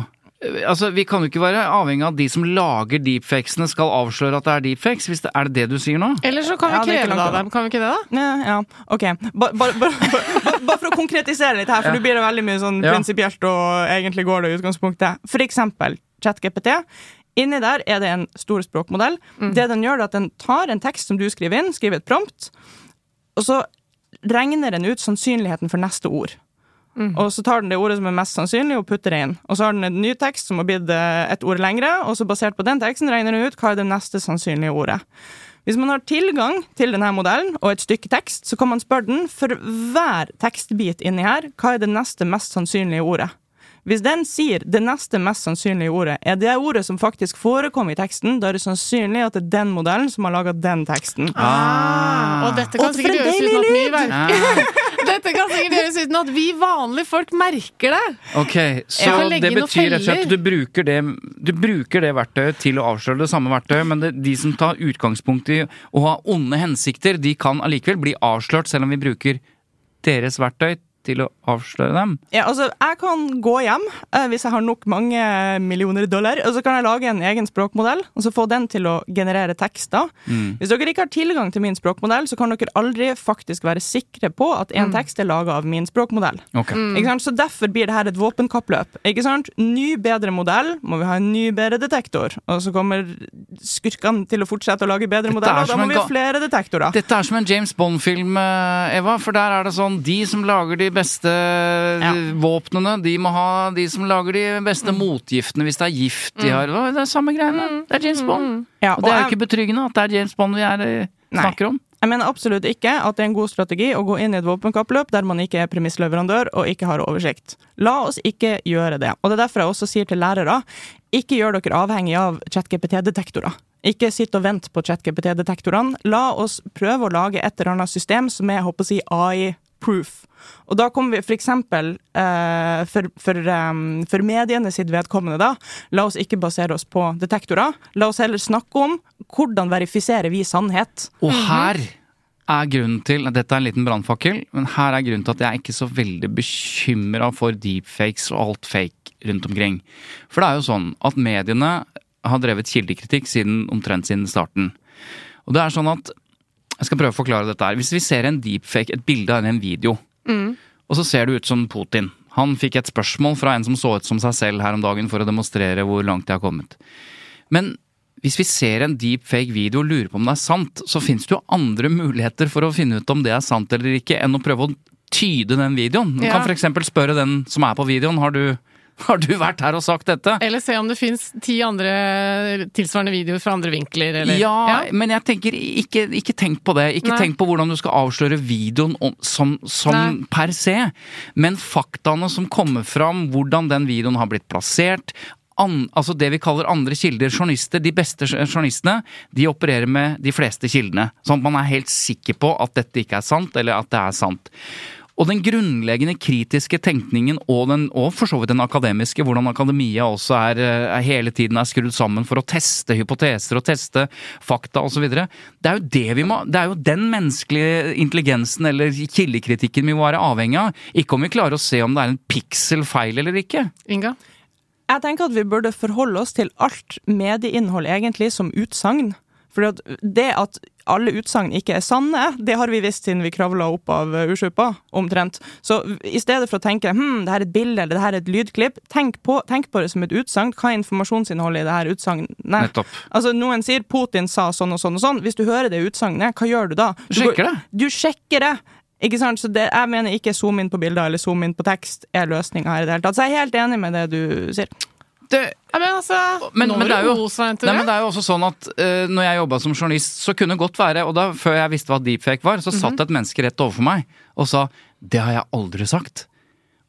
Altså, Vi kan jo ikke være avhengig av at de som lager deepfakesene skal avsløre at det er deepfakes. Hvis det, er det det du sier nå? Eller så kan vi Ja, kreve det av dem, kan vi ikke det da? Ja, ja, ok. Bare ba, ba, ba, ba for å konkretisere litt her, for Ja. du blir det veldig mye sånn Ja. prinsipielt, og egentlig går det i utgangspunktet. For eksempel ChatGPT. Inni der er det en stor språkmodell. Det den gjør, er at den tar en tekst som du skriver inn, skriver et prompt, og så regner den ut sannsynligheten for neste ord. Og så tar den det ordet som er mest sannsynlig, og putter det inn. Og så har den en ny tekst som har blitt eh, et ord lengre, og så basert på den teksten regner den ut hva er det neste sannsynlige ordet. Hvis man har tilgang til denne modellen og et stykke tekst, så kan man spørre den for hver tekstbit inni her, hva er det neste mest sannsynlige ordet? Hvis den sier det neste mest sannsynlige ordet er det ordet som faktisk forekom i teksten, da er det sannsynlig at det er den modellen som har laga den teksten. Ah, og dette kan Og sikkert gjøres uten at vi lyd! merker Dette kan sikkert gjøres uten at vi vanlige folk merker det! Ok, Så det betyr rett og slett at du bruker det, du bruker det verktøyet til å avsløre det samme verktøyet, men det, de som tar utgangspunkt i å ha onde hensikter, de kan allikevel bli avslørt, selv om vi bruker deres verktøy til å avsløre dem? Ja, altså, Jeg kan gå hjem eh, hvis jeg har nok mange millioner dollar, og så kan jeg lage en egen språkmodell og så få den til å generere tekster. Mm. Hvis dere ikke har tilgang til min språkmodell, så kan dere aldri faktisk være sikre på at en tekst er laga av min språkmodell. Ok. Ikke sant? Så Derfor blir det her et våpenkappløp. Ikke sant? Ny, bedre modell, må vi ha en ny, bedre detektor. Og så kommer skurkene til å fortsette å lage bedre Dette er modeller, og da må vi ha flere detektorer. Dette er som en James Bond-film, eh, Eva. For der er det sånn De som lager de beste våpnene, de må ha de som lager de beste motgiftene hvis det er gift de har. Det er samme greiene. Det er James Bond. Ja, Og det er jo ikke betryggende at det er James Bond vi er, eh, snakker om. Jeg mener absolutt ikke at det er en god strategi å gå inn i et våpenkappløp der man ikke er premissleverandør og ikke har oversikt. La oss ikke gjøre det. Og det er derfor jeg også sier til lærere, ikke gjør dere avhengig av ChatGPT-detektorer. Ikke sitt og vent på ChatGPT-detektorene. La oss prøve å lage et eller annet system som er håper å si, AI-proof. Og da kommer vi for eksempel eh, for, for, um, for mediene sitt vedkommende, da. La oss ikke basere oss på detektorer. La oss heller snakke om hvordan verifiserer vi sannhet. Og her er grunnen til Dette er en liten brannfakkel, men her er grunnen til at jeg er ikke så veldig bekymra for deepfakes og alt fake rundt omkring. For det er jo sånn at mediene har drevet kildekritikk siden omtrent siden starten. Og det er sånn at Jeg skal prøve å forklare dette her. Hvis vi ser en deepfake, et bilde av en video, og så ser det ut som Putin. Han fikk et spørsmål fra en som så ut som seg selv her om dagen for å demonstrere hvor langt de har kommet. Men hvis vi ser en deepfake video og lurer på om det er sant, så finnes det jo andre muligheter for å finne ut om det er sant eller ikke, enn å prøve å tyde den videoen. Du Ja. kan f.eks. spørre den som er på videoen, har du, har du vært her og sagt dette? Eller se om det fins ti andre tilsvarende videoer fra andre vinkler, eller Ja, men jeg tenker ikke, ikke tenk på det. Ikke Nei. tenk på hvordan du skal avsløre videoen om, som, som per se. Men faktaene som kommer fram, hvordan den videoen har blitt plassert. An, altså det vi kaller andre kilder. Journalister, de beste journalistene, de opererer med de fleste kildene. Sånn at man er helt sikker på at dette ikke er sant, eller at det er sant. Og den grunnleggende kritiske tenkningen, og, den, og for så vidt den akademiske, hvordan akademia også er, eh, er hele tiden er skrudd sammen for å teste hypoteser og teste fakta osv. Det er jo det vi må Det er jo den menneskelige intelligensen eller kildekritikken vi må være avhengig av. Ikke om vi klarer å se om det er en piksel feil eller ikke. Inga? Jeg tenker at vi burde forholde oss til alt medieinnhold egentlig som utsagn. For det at alle utsagn ikke er sanne, det har vi visst siden vi kravla opp av uh, ursuppa, omtrent. Så i stedet for å tenke hm, det her er et bilde eller det her er et lydklipp, tenk på, tenk på det som et utsagn. Hva er informasjonsinnholdet i det her utsagnet? Nettopp. Altså, noen sier Putin sa sånn og sånn og sånn. Hvis du hører det utsagnet, hva gjør du da? Du sjekker det. Du sjekker det. Ikke sant? Så det, jeg mener ikke zoom inn på bilder eller zoom inn på tekst er løsninga her i det hele tatt. Så jeg er helt enig med det du sier. Det, Ja, men altså, Men- men det jo- Nei, men det er jo også sånn at uh, når jeg jobba som journalist, så kunne det godt være, og da før jeg visste hva deepfake var, så satt et menneske rett overfor meg og sa 'det har jeg aldri sagt'.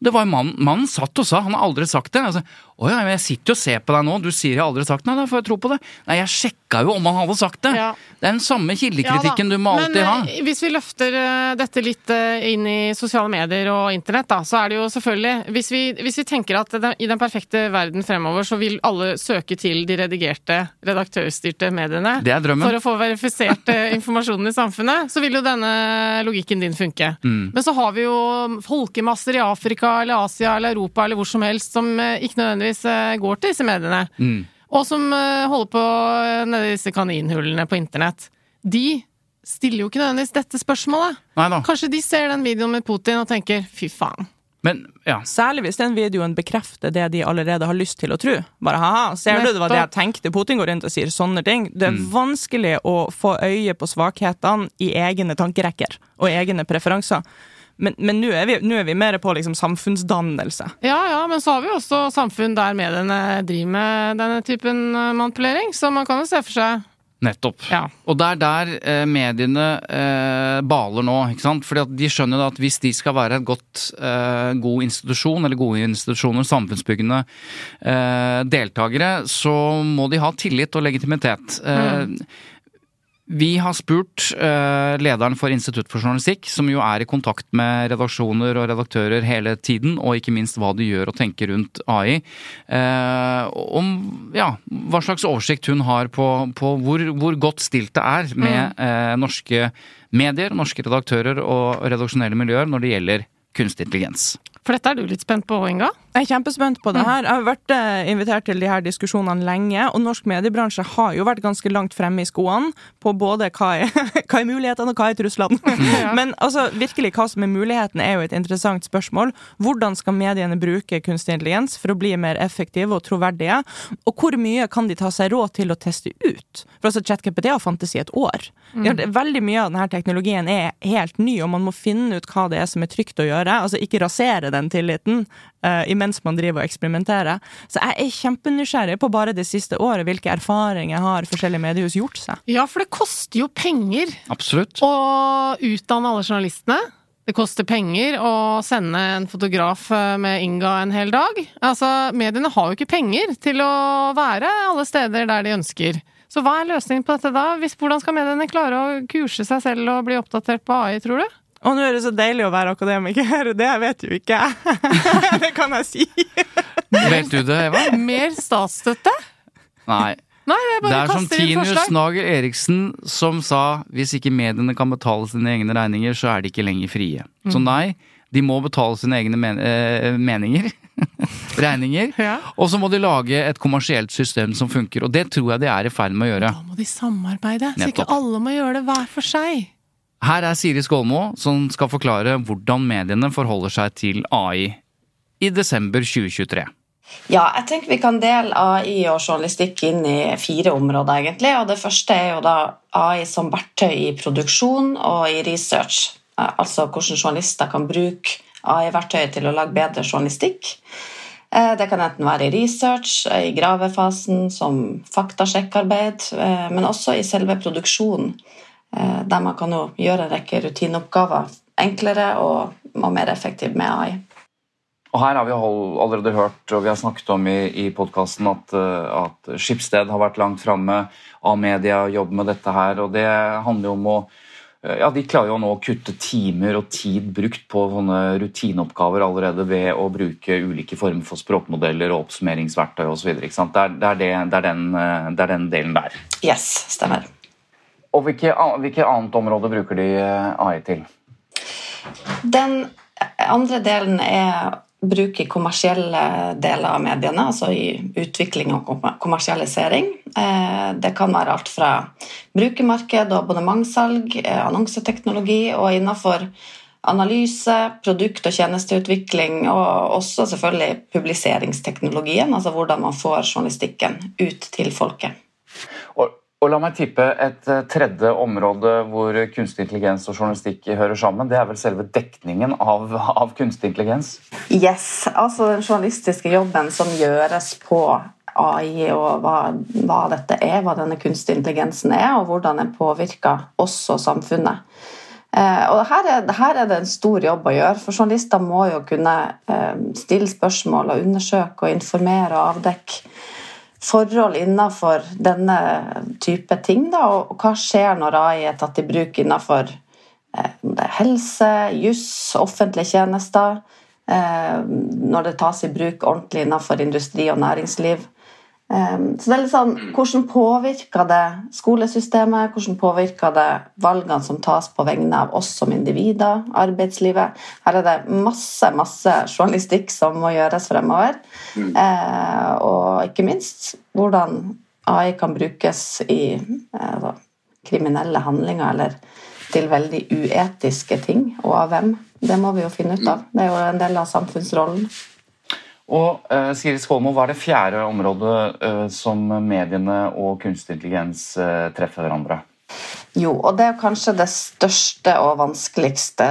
Det var mannen, mannen satt og sa, han har aldri sagt det. Altså, 'Å ja, men jeg sitter jo og ser på deg nå, du sier jeg aldri har sagt noe, Nei, da får jeg tro på det. Nei, jeg sjekka jo om han hadde sagt det. Ja. Det er den samme kildekritikken Ja du må alltid Men ha. eh, hvis vi løfter eh, dette litt eh, inn i sosiale medier og internett, da, så er det jo selvfølgelig Hvis vi, hvis vi tenker at det, i den perfekte verden fremover, så vil alle søke til de redigerte, redaktørstyrte mediene Det er drømmen. for å få verifisert informasjonen i samfunnet, så vil jo denne logikken din funke. Mm. Men så har vi jo folkemasser i Afrika eller Asia eller Europa eller hvor som helst som ikke nødvendigvis eh, går til disse mediene. Mm. Og som eh, holder på eh, nede i disse kaninhullene på internett. De stiller jo ikke nødvendigvis dette spørsmålet. Neida. Kanskje de ser den videoen med Putin og tenker fy faen. Men ja. Særlig hvis den videoen bekrefter det de allerede har lyst til å tro. Bare ha-ha, ser du det var det jeg tenkte? Putin går rundt og sier sånne ting. Det er vanskelig å få øye på svakhetene i egne tankerekker og egne preferanser. Men men nå er, vi- nå er vi mer på liksom samfunnsdannelse. Ja ja, men så har vi jo også samfunn der mediene driver med denne typen eh, manipulering, så man kan jo se for seg Nettopp. Ja. Og det er der eh, mediene eh, baler nå. ikke sant? Fordi at De skjønner da at hvis de skal være en godt, eh, god institusjon, eller gode institusjoner, samfunnsbyggende eh, deltakere, så må de ha tillit og legitimitet. Eh, Vi har spurt eh, lederen for Institutt for journalistikk, som jo er i kontakt med redaksjoner og redaktører hele tiden, og ikke minst hva de gjør og tenker rundt AI, eh, om ja, hva slags oversikt hun har på, på hvor, hvor godt stilt det er med eh, norske medier, norske redaktører og redaksjonelle miljøer når det gjelder kunstig intelligens. For dette er du litt spent på, Inga? Jeg er kjempespent på det her. Jeg har vært eh, invitert til de her diskusjonene lenge, og norsk mediebransje har jo vært ganske langt fremme i skoene på både hva er, hva er mulighetene og hva er truslene. Men altså, virkelig, hva som er muligheten, er jo et interessant spørsmål. Hvordan skal mediene bruke kunstig intelligens for å bli mer effektive og troverdige? Og hvor mye kan de ta seg råd til å teste ut? For altså, ChatKPT har fantasi et år. Ja, det- veldig mye av denne teknologien er helt ny, og man må finne ut hva det er som er trygt å gjøre. Altså ikke rasere den tilliten eh, imens man driver og eksperimenterer. Så jeg er kjempenysgjerrig på bare det siste året hvilke erfaringer har forskjellige mediehus gjort seg. Ja, for det koster jo penger Absolutt. å utdanne alle journalistene. Det koster penger å sende en fotograf eh, med Inga en hel dag. Altså, mediene har jo ikke penger til å være alle steder der de ønsker. Så hva er løsningen på dette da? Hvis, hvordan skal mediene klare å kurse seg selv og bli oppdatert på AI, tror du? Og nå er det så deilig å være akademiker, det vet jo ikke jeg. det kan jeg si. Vet du det, Eva? Mer statsstøtte? Nei. Nei, Det bare er som Tinius Nager Eriksen som sa hvis ikke mediene kan betale sine egne regninger, så er de ikke lenger frie. Så Mm. nei, de må betale sine egne men eh, meninger. regninger. Ja. Og så må de lage et kommersielt system som funker. Og det tror jeg de er i ferd med å gjøre. Da må de samarbeide, så ikke alle må gjøre det hver for seg. Her er Siri Skålmo som skal forklare hvordan mediene forholder seg til AI i desember 2023. Ja, jeg tenker vi kan dele AI og journalistikk inn i fire områder, egentlig. Og det første er jo da AI som verktøy i produksjon og i research. Eh, Altså hvordan journalister kan bruke AI-verktøyet til å lage bedre journalistikk. Eh, Det kan enten være i research, i gravefasen, som faktasjekkarbeid, eh, men også i selve produksjonen, der man kan jo gjøre en rekke rutineoppgaver enklere og mer effektivt med AI. Og her har vi all- allerede hørt, og vi har snakket om i, i podkasten, at, eh, at Skipsted har vært langt framme. A-media jobber med dette her, og det handler jo om å eh, ja, De klarer jo nå å kutte timer og tid brukt på sånne rutineoppgaver allerede ved å bruke ulike former for språkmodeller og oppsummeringsverktøy osv. Det, er- det, er det, det, er den, eh, det er den delen der. Yes, stemmer. Og hvilke, hvilke annet område bruker de eh, AI til? Den andre delen er bruk i kommersielle deler av mediene, altså i utvikling og kommersialisering. Eh, Det kan være alt fra brukermarked og abonnementssalg, eh, annonseteknologi og innenfor analyse, produkt- og tjenesteutvikling, og også selvfølgelig publiseringsteknologien, altså hvordan man får journalistikken ut til folket. Og, la meg tippe et eh, tredje område hvor kunstig intelligens og journalistikk hører sammen. Det er vel selve dekningen av, av kunstig intelligens? Yes, altså den journalistiske jobben som gjøres på AI, og hva, hva dette er, hva denne kunstige intelligensen er, og hvordan den påvirker oss og samfunnet. Eh, og her er, her er det en stor jobb å gjøre, for journalister må jo kunne eh, stille spørsmål og undersøke og informere og avdekke forhold innenfor denne type ting. Da, og hva skjer når AI er tatt i bruk innenfor eh, helse, juss, offentlige tjenester? Eh, når det tas i bruk ordentlig innenfor industri og næringsliv. Eh, så det er litt sånn, Hvordan påvirker det skolesystemet? Hvordan påvirker det valgene som tas på vegne av oss som individer? Arbeidslivet? Her er det masse masse journalistikk som må gjøres fremover. Eh, og ikke minst hvordan AI kan brukes i eh, kriminelle handlinger eller til veldig uetiske ting, og av hvem. Det må vi jo finne ut av. Det er jo en del av samfunnsrollen. Og uh, Siri Skålmo, hva er det fjerde området uh, som mediene og kunstig intelligens uh, treffer hverandre? Jo, og det er kanskje det største og vanskeligste,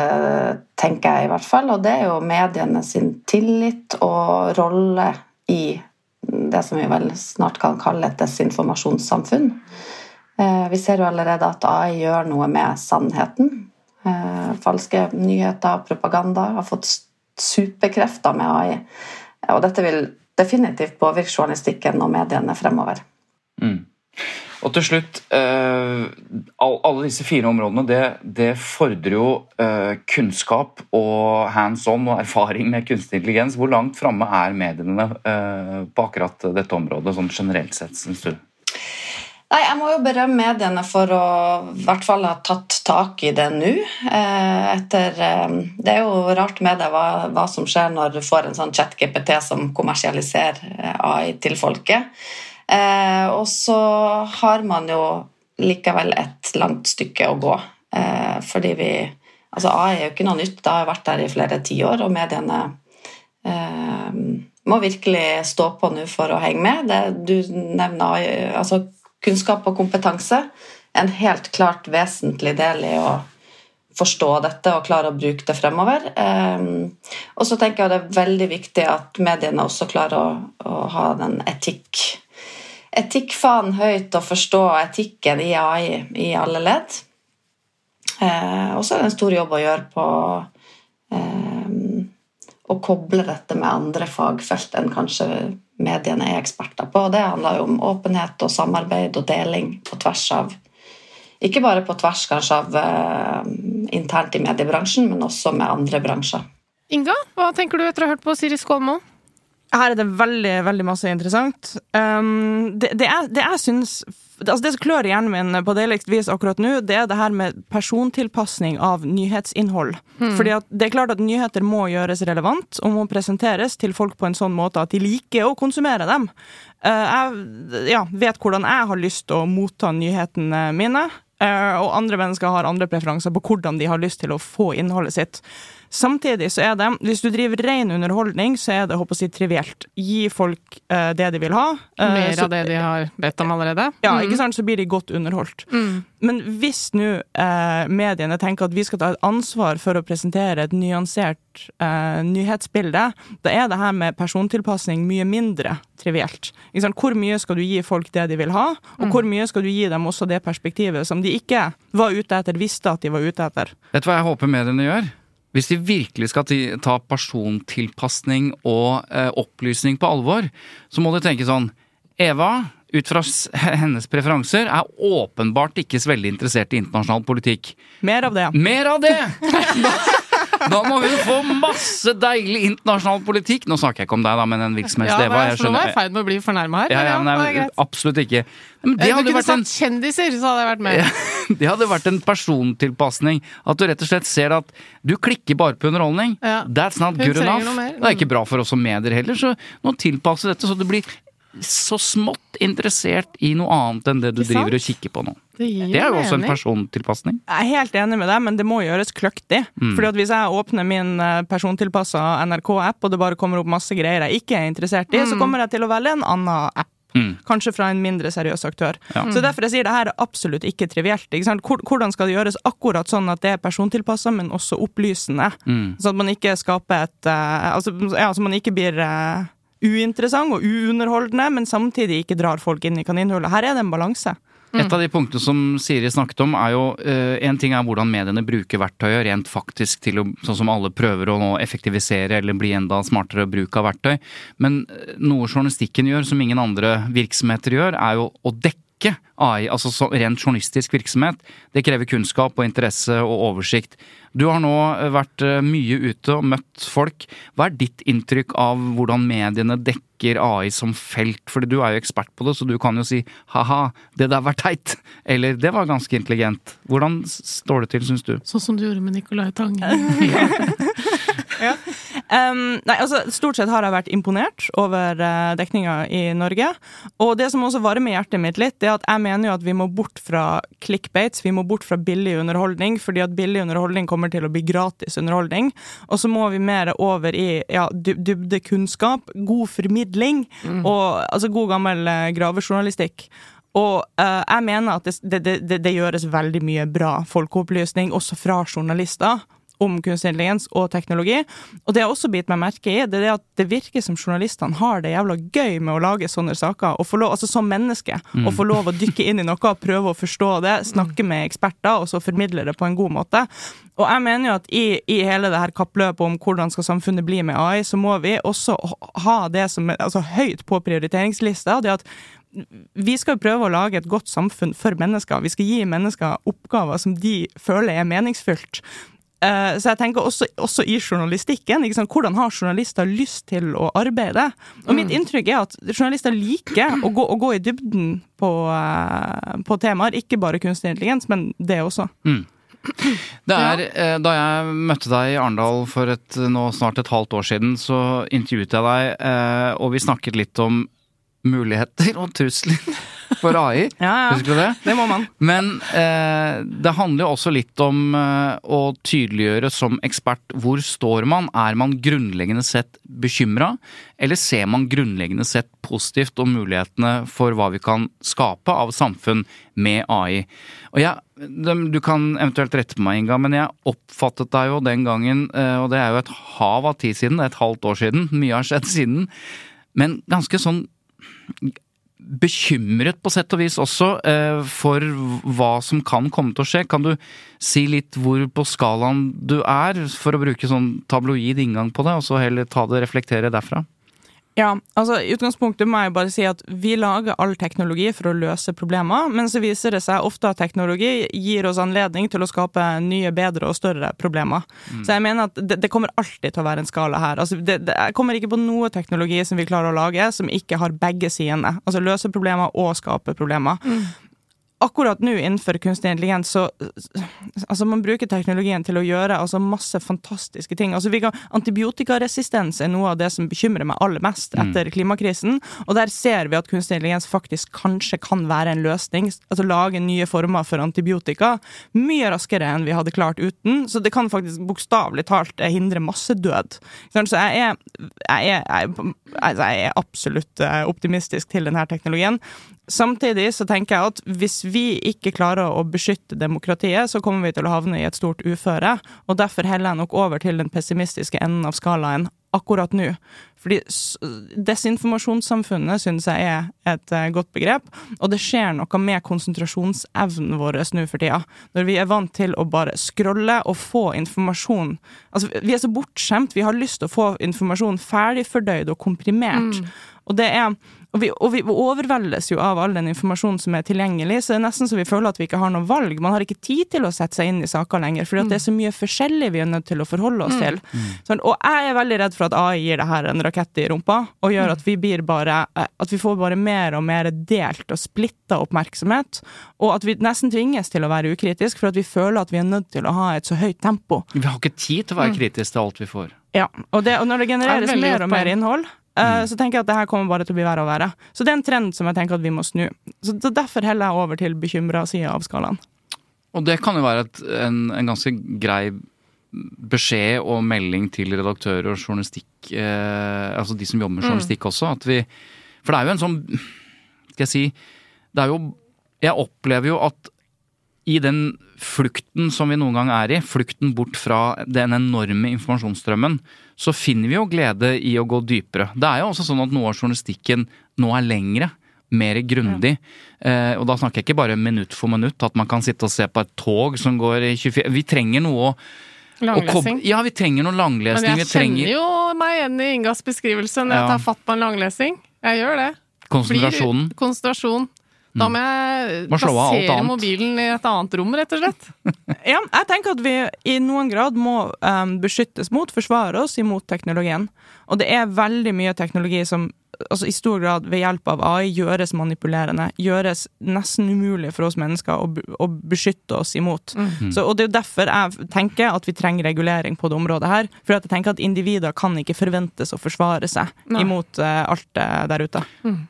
tenker jeg i hvert fall. Og det er jo mediene sin tillit og rolle i det som vi vel snart kan kalle et desinformasjonssamfunn. Vi ser jo allerede at AI gjør noe med sannheten. Falske nyheter, propaganda, har fått superkrefter med AI. Og dette vil definitivt påvirke journalistikken og mediene fremover. Mm. Og til slutt, eh, alle disse fire områdene det, det fordrer jo eh, kunnskap og hands on og erfaring med kunstig intelligens. Hvor langt framme er mediene eh, på akkurat dette området, sånn generelt sett, syns du? Nei, Jeg må jo berømme mediene for å i hvert fall ha tatt tak i det nå. Eh, etter, eh, det er jo rart med det hva, hva, som skjer når du får en sånn chat-GPT som kommersialiserer eh, AI til folket. Og så har man jo likevel et langt stykke å gå. Fordi vi Altså AI er jo ikke noe nytt, det har vært der i flere tiår, og mediene eh, må virkelig stå på nå for å henge med. Det, du nevner altså kunnskap og kompetanse en helt klart vesentlig del i å forstå dette og klare å bruke det fremover. Um, og så tenker jeg det er veldig viktig at mediene også klarer å, å ha den etikk etikkfanen høyt og forstå etikken i AI i alle ledd. Uh, og så er det en stor jobb å gjøre på um, å koble dette med andre fagfelt enn kanskje mediene er eksperter på. Det handler jo om åpenhet og samarbeid og deling på tvers av Ikke bare på tvers kanskje av uh, internt i mediebransjen, men også med andre bransjer. Inga, hva tenker du etter å ha hørt på Siri Skålmo? Her er det veldig veldig masse interessant. Um, det, det, er, det jeg syns altså Det som klør hjernen min på deiligst vis akkurat nå, det er det her med persontilpasning av nyhetsinnhold. Mm. Fordi det er klart at nyheter må gjøres relevant og må presenteres til folk på en sånn måte at de liker å konsumere dem. Uh, jeg ja, vet hvordan jeg har lyst til å motta nyhetene mine. Uh, og andre mennesker har andre preferanser på hvordan de har lyst til å få innholdet sitt. Samtidig så er det, hvis du driver ren underholdning, så er det håper å si, trivielt. Gi folk uh, det de vil ha. Uh, Mer så, av det de har bedt om allerede? Ja, mm. ikke sant, så blir de godt underholdt. Mm. Men hvis nå uh, mediene tenker at vi skal ta et ansvar for å presentere et nyansert nyhetsbilde, da er det her med persontilpasning mye mindre trivielt. Hvor mye skal du gi folk det de vil ha, og mm. hvor mye skal du gi dem også det perspektivet som de ikke var ute etter, visste at de var ute etter? Vet du hva jeg håper mediene gjør? Hvis de virkelig skal ta persontilpasning og eh, opplysning på alvor, så må du tenke sånn Eva, ut fra hennes preferanser, er åpenbart ikke så veldig interessert i internasjonal politikk. Mer av det. Mer av det! Da må hun få masse deilig internasjonal politikk! Nå snakker jeg ikke om deg, da, men en virksomhetsdeva. Ja, jeg skjønner. Nå er jeg i ferd med å bli fornærma her. Ja, ja, men nei, absolutt ikke. Men det hadde du kunne sagt en... kjendiser, så hadde jeg vært med. det hadde vært en persontilpasning. At du rett og slett ser at du klikker bare på underholdning. Ja. That's not good enough. Det er ikke bra for oss som medier heller, så nå tilpasser dette så det blir så smått interessert i noe annet enn det du driver og kikker på nå. Det, det er jo også en persontilpasning. Jeg er helt enig med deg, men det må gjøres kløktig. Mm. Fordi at Hvis jeg åpner min eh, persontilpassa NRK-app, og det bare kommer opp masse greier jeg ikke er interessert i, mm. så kommer jeg til å velge en annen app. Mm. Kanskje fra en mindre seriøs aktør. Ja. Så derfor jeg sier det her er absolutt ikke trivielt. Ikke Hvordan skal det gjøres akkurat sånn at det er persontilpassa, men også opplysende? Mm. Sånn at man ikke skaper et uh, altså, ja, så man ikke blir uh, uinteressant og uunderholdende, men samtidig ikke drar folk inn i kaninhullet. Her er det en balanse. Et av de punktene som Siri snakket om, er jo uh, En ting er hvordan mediene bruker verktøyet rent faktisk til å Sånn som alle prøver å nå effektivisere eller bli enda smartere bruk av verktøy. Men eh, noe journalistikken gjør som ingen andre virksomheter gjør, er jo å dekke ikke AI, altså rent journalistisk virksomhet. Det krever kunnskap og interesse og oversikt. Du har nå eh, vært eh, mye ute og møtt folk. Hva er ditt inntrykk av hvordan mediene dekker AI som felt? Fordi du er jo ekspert på det, så du kan jo si ha-ha, det der var teit. Eller det var ganske intelligent. Hvordan står det til, syns du? Sånn som du gjorde med Nicolai Tange. ja. Um, nei, altså, stort sett har jeg vært imponert over uh, dekninga i Norge. Og det som også varmer hjertet mitt litt, det er at jeg mener jo at vi må bort fra clickbates. Vi må bort fra billig underholdning, fordi at billig underholdning kommer til å bli gratis underholdning. Og så må vi mer over i ja, dybdekunnskap, god formidling mm. og altså god gammel uh, gravejournalistikk. Og uh, jeg mener at det, det, det, det, gjøres veldig mye bra folkeopplysning, også fra journalister om kunstig intelligens og teknologi. Og det jeg også biter meg merke i, det er at det virker som journalistene har det jævla gøy med å lage sånne saker. Og få lov, altså Som menneske. Mm. Å få lov å dykke inn i noe, prøve å forstå det, snakke med eksperter, og så formidle det på en god måte. Og jeg mener jo at i, i hele det her kappløpet om hvordan skal samfunnet bli med AI, så må vi også ha det som altså, høyt på prioriteringslista. det at vi skal prøve å lage et godt samfunn for mennesker. Vi skal gi mennesker oppgaver som de føler er meningsfylt. Eh, så jeg tenker også, også i journalistikken. Ikke sant? Hvordan har journalister lyst til å arbeide? Og mitt inntrykk er at journalister liker å gå, å gå i dybden på, eh, på temaer. Ikke bare kunstig intelligens, men det også. Mm. Det er, ja. Da jeg møtte deg i Arendal for et, nå snart et halvt år siden, så intervjuet jeg deg, eh, og vi snakket litt om muligheter og trusler for AI. Ja, ja. Husker du det? Det må man. Men eh, det handler jo også litt om eh, å tydeliggjøre som ekspert hvor står man? Er man grunnleggende sett bekymra, eller ser man grunnleggende sett positivt om mulighetene for hva vi kan skape av samfunn med AI? Og jeg, Du kan eventuelt rette på meg, Inga, men jeg oppfattet deg jo den gangen, eh, og det er jo et hav av tid siden, et halvt år siden, mye har skjedd siden, men ganske sånn bekymret på sett og vis også eh, for hva som kan komme til å skje. Kan du si litt hvor på skalaen du er, for å bruke sånn tabloid inngang på det, og så heller ta det reflektere derfra? Ja, altså I utgangspunktet må jeg bare si at vi lager all teknologi for å løse problemer, men så viser det seg ofte at teknologi gir oss anledning til å skape nye, bedre og større problemer. Så jeg mener at det, det kommer alltid til å være en skala her. Altså, det, det, jeg kommer ikke på noe teknologi som vi klarer å lage som ikke har begge sidene. Altså løse problemer og skape problemer. Akkurat nå innenfor kunstig intelligens så altså Man bruker teknologien til å gjøre altså masse fantastiske ting. Altså vi kan, Antibiotikaresistens er noe av det som bekymrer meg aller mest etter klimakrisen. Og der ser vi at kunstig intelligens faktisk kanskje kan være en løsning. Altså lage nye former for antibiotika mye raskere enn vi hadde klart uten. Så det kan faktisk bokstavelig talt hindre massedød. Så jeg er, jeg er, jeg er, altså jeg er absolutt eh, optimistisk til denne teknologien. Samtidig så tenker jeg at hvis vi ikke klarer å beskytte demokratiet, så kommer vi til å havne i et stort uføre. Og derfor heller jeg nok over til den pessimistiske enden av skalaen akkurat nå. Fordi desinformasjonssamfunnet syns jeg er et eh, godt begrep, og det skjer noe med konsentrasjonsevnen vår nå for tida. Når vi er vant til å bare scrolle og få informasjon. Altså, vi er så bortskjemt, vi har lyst til å få informasjon ferdigfordøyd og komprimert. Og det er og vi, og vi overveldes jo av all den informasjonen som er tilgjengelig, så det er nesten så vi føler at vi ikke har noe valg. Man har ikke tid til å sette seg inn i saker lenger, for det er så mye forskjellig vi er nødt til å forholde oss til. Sånn, og jeg er veldig redd for at AI gir det her en rakett i rumpa, og gjør at vi blir bare eh, At vi får bare mer og mer delt og splitta oppmerksomhet, og at vi nesten tvinges til å være ukritisk, for at vi føler at vi er nødt til å ha et så høyt tempo. Vi har ikke tid til å være kritisk til alt vi får. Ja, og, det, og når det er genereres det mer og mer innhold, eh, så tenker jeg at det her kommer bare til å bli verre og verre. Så det er en trend som jeg tenker at vi må snu. Så Derfor heller jeg over til bekymra sida av skalaen. Og det kan jo være et, en, en ganske grei beskjed og melding til redaktører og journalistikk, eh, altså de som jobber med journalistikk også, at vi For det er jo en sånn Skal jeg si Det er jo Jeg opplever jo at i den flukten som vi noen gang er i, flukten bort fra den enorme informasjonsstrømmen, så finner vi jo glede i å gå dypere. Det er jo også sånn at noe av journalistikken nå er lengre. Mer grundig. Eh, og da snakker jeg ikke bare minutt for minutt, at man kan sitte og se på et tog som går i 24 Vi trenger noe å Langlesing. Ja, vi trenger noe langlesning. Men jeg kjenner trenger jo meg igjen i Ingas beskrivelse når Ja. jeg tar fatt på en langlesing. Jeg gjør det. konsentrasjonen. Blir konsentrasjon. Da må jeg Må alt plassere mobilen i et annet rom, rett og slett. Ja, jeg tenker at vi i noen grad må um, beskyttes mot, forsvare oss imot teknologien. Og det er veldig mye teknologi som altså i stor grad ved hjelp av AI gjøres manipulerende. Gjøres nesten umulig for oss mennesker å, å beskytte oss imot. Så, og det er jo derfor jeg tenker at vi trenger regulering på det området her. For at jeg tenker at individer kan ikke forventes å forsvare seg Nei. imot uh, alt uh, der ute.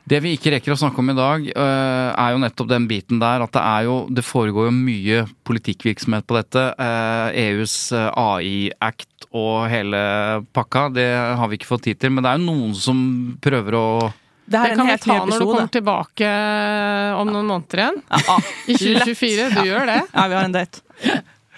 Det vi ikke rekker å snakke om i dag, uh, er jo nettopp den biten der at det er jo Det foregår jo mye politikkvirksomhet på dette. EUs EUs eh, Og hele pakka, det har vi ikke fått tid til. Men det er jo noen som prøver å Det her Det kan vi ta når du kommer tilbake om noen måneder igjen. Ja, I 2024. Du gjør det. ja, vi har en date.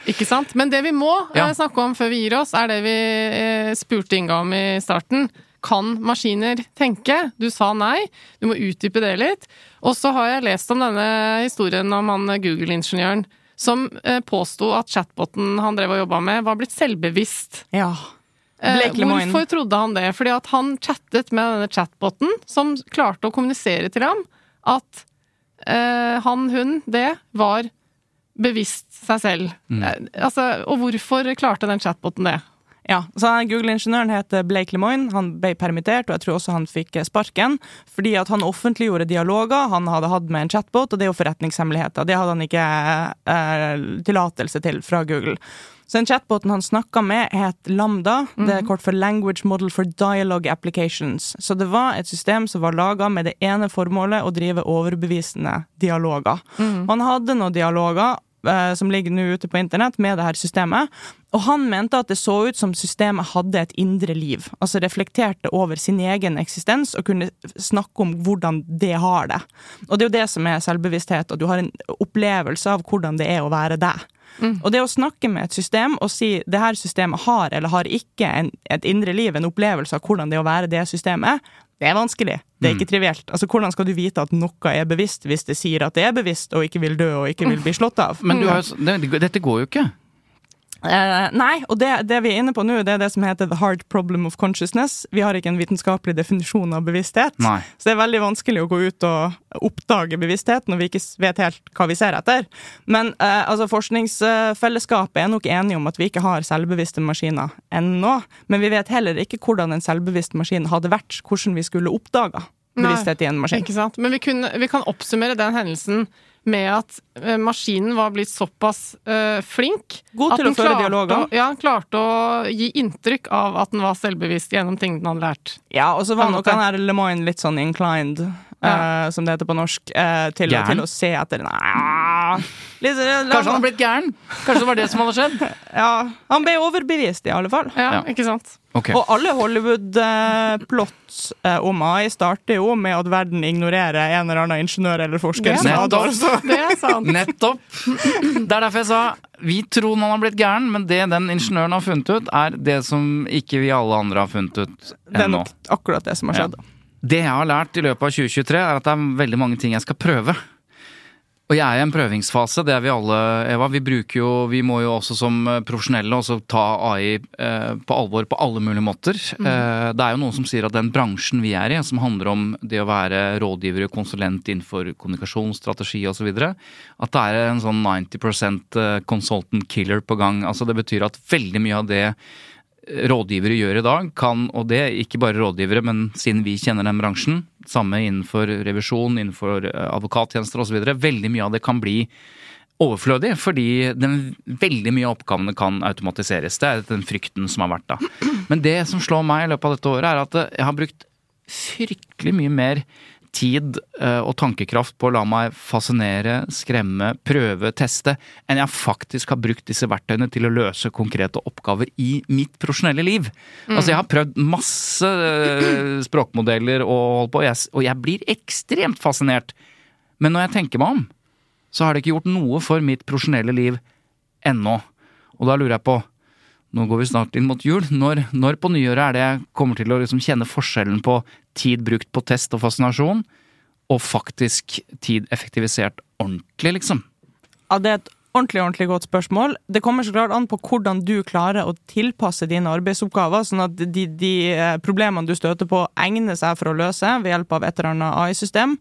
Ikke sant? Men det vi må Ja. eh, snakke om før vi gir oss, er det vi eh, spurte Inga om i starten. Kan maskiner tenke? Du sa nei. Du må utdype det litt. Og så har jeg lest om denne historien om han eh, Google-ingeniøren som eh, påsto at chatboten han drev og jobba med, var blitt selvbevisst. Ja. Eh. Hvorfor trodde han det? Fordi at han chattet med denne chatboten, som klarte å kommunisere til ham at eh, han, hun, det var bevisst seg selv. Mm. Eh, Altså, og hvorfor klarte den chatboten det? Ja, så Google-ingeniøren heter Blake Lemoine. Han ble permittert, og jeg tror også han fikk sparken. Fordi at han offentliggjorde dialoger han hadde hatt med en chatbot, og det er jo forretningshemmeligheter. Det hadde han ikke eh, tillatelse til fra Google. Så den chatboten han snakka med, het Lambda. Det er kort for Language Model for Dialogue Applications. Så det var et system som var laga med det ene formålet å drive overbevisende dialoger. Han hadde noen dialoger eh, som ligger nå ute på internett med det her systemet. Og han mente at det så ut som systemet hadde et indre liv. Altså reflekterte over sin egen eksistens og kunne snakke om hvordan det har det. Og det er jo det som er selvbevissthet, og du har en opplevelse av hvordan det er å være deg. Og det å snakke med et system og si det her systemet har eller har ikke en, et indre liv, en opplevelse av hvordan det er å være det systemet, det er vanskelig. Det er ikke trivielt. Altså, Hvordan skal du vite at noe er bevisst hvis det sier at det er bevisst og ikke vil dø og ikke vil bli slått av? Men du har, jo det, dette går jo ikke. Eh, nei, og det, det vi er inne på nå, det er det som heter the hard problem of consciousness. Vi har ikke en vitenskapelig definisjon av bevissthet. Nei. Så det er veldig vanskelig å gå ut og oppdage bevissthet når vi ikke vet helt hva vi ser etter. Men eh, altså, forskningsfellesskapet er nok enige om at vi ikke har selvbevisste maskiner ennå. Men vi vet heller ikke hvordan en selvbevisst maskin hadde vært, hvordan vi skulle oppdaga bevissthet i en maskin. Ikke sant? Men vi, kunne, vi kan oppsummere den hendelsen med at eh, maskinen var blitt såpass uh, flink God at den å føre dialoger. Ja, klarte å gi inntrykk av at den var selvbevisst gjennom ting den hadde lært. Ja, og så var nok han her Lemoine litt sånn inclined, eh, som det heter på norsk, uh, til, Gæren? til å se etter Nei, litt, Kanskje han har blitt gæren? Kanskje det var det som hadde skjedd? Ja, han ble overbevist, i alle fall. Ja, Ja. ikke sant? Okay. Og alle Hollywood-plots uh, om AI starter jo med at verden ignorerer en eller annen ingeniør eller forsker. Det er Nettopp. Det er sant. Nettopp! Det er derfor jeg sa vi tror man har blitt gæren, men det den ingeniøren har funnet ut, er det som ikke vi alle andre har funnet ut Det er nok akkurat det som har skjedd. Ja. Det jeg har lært i løpet av 2023, er at det er veldig mange ting jeg skal prøve. Og jeg er i en prøvingsfase, det er vi alle, Eva. Vi bruker jo, vi må jo også som eh, profesjonelle også ta AI eh, på alvor på alle mulige måter. Eh, det er jo noen som sier at den bransjen vi er i, som handler om det å være rådgiver og konsulent innenfor kommunikasjonsstrategi osv., at det er en sånn 90 consultant killer på gang. Altså Det betyr at veldig mye av det rådgivere gjør i dag, kan, og det ikke bare rådgivere, men siden vi kjenner den bransjen, samme innenfor revisjon, innenfor eh, advokattjenester osv., veldig mye av det kan bli overflødig, fordi den, veldig mye av oppgavene kan automatiseres. Det er den frykten som har vært da. Men det som slår meg i løpet av dette året, er at jeg har brukt fryktelig mye mer tid eh, og tankekraft på å la meg fascinere, skremme, prøve, teste, enn jeg faktisk har brukt disse verktøyene til å løse konkrete oppgaver i mitt profesjonelle liv. Altså Jeg har prøvd masse eh, språkmodeller og holdt på, og jeg, og jeg blir ekstremt fascinert. Men når jeg tenker meg om, så har det ikke gjort noe for mitt profesjonelle liv ennå. Og da lurer jeg på nå går vi snart inn mot jul. Når, når på nyåret er det jeg kommer til å liksom kjenne forskjellen på tid brukt på test og fascinasjon, og faktisk tid effektivisert ordentlig, liksom? Ja, det er et ordentlig, ordentlig godt spørsmål. Det kommer så klart an på hvordan du klarer å tilpasse dine arbeidsoppgaver, sånn at de, de eh, problemene du støter på, egner seg for å løse ved hjelp av et eller annet AI-system.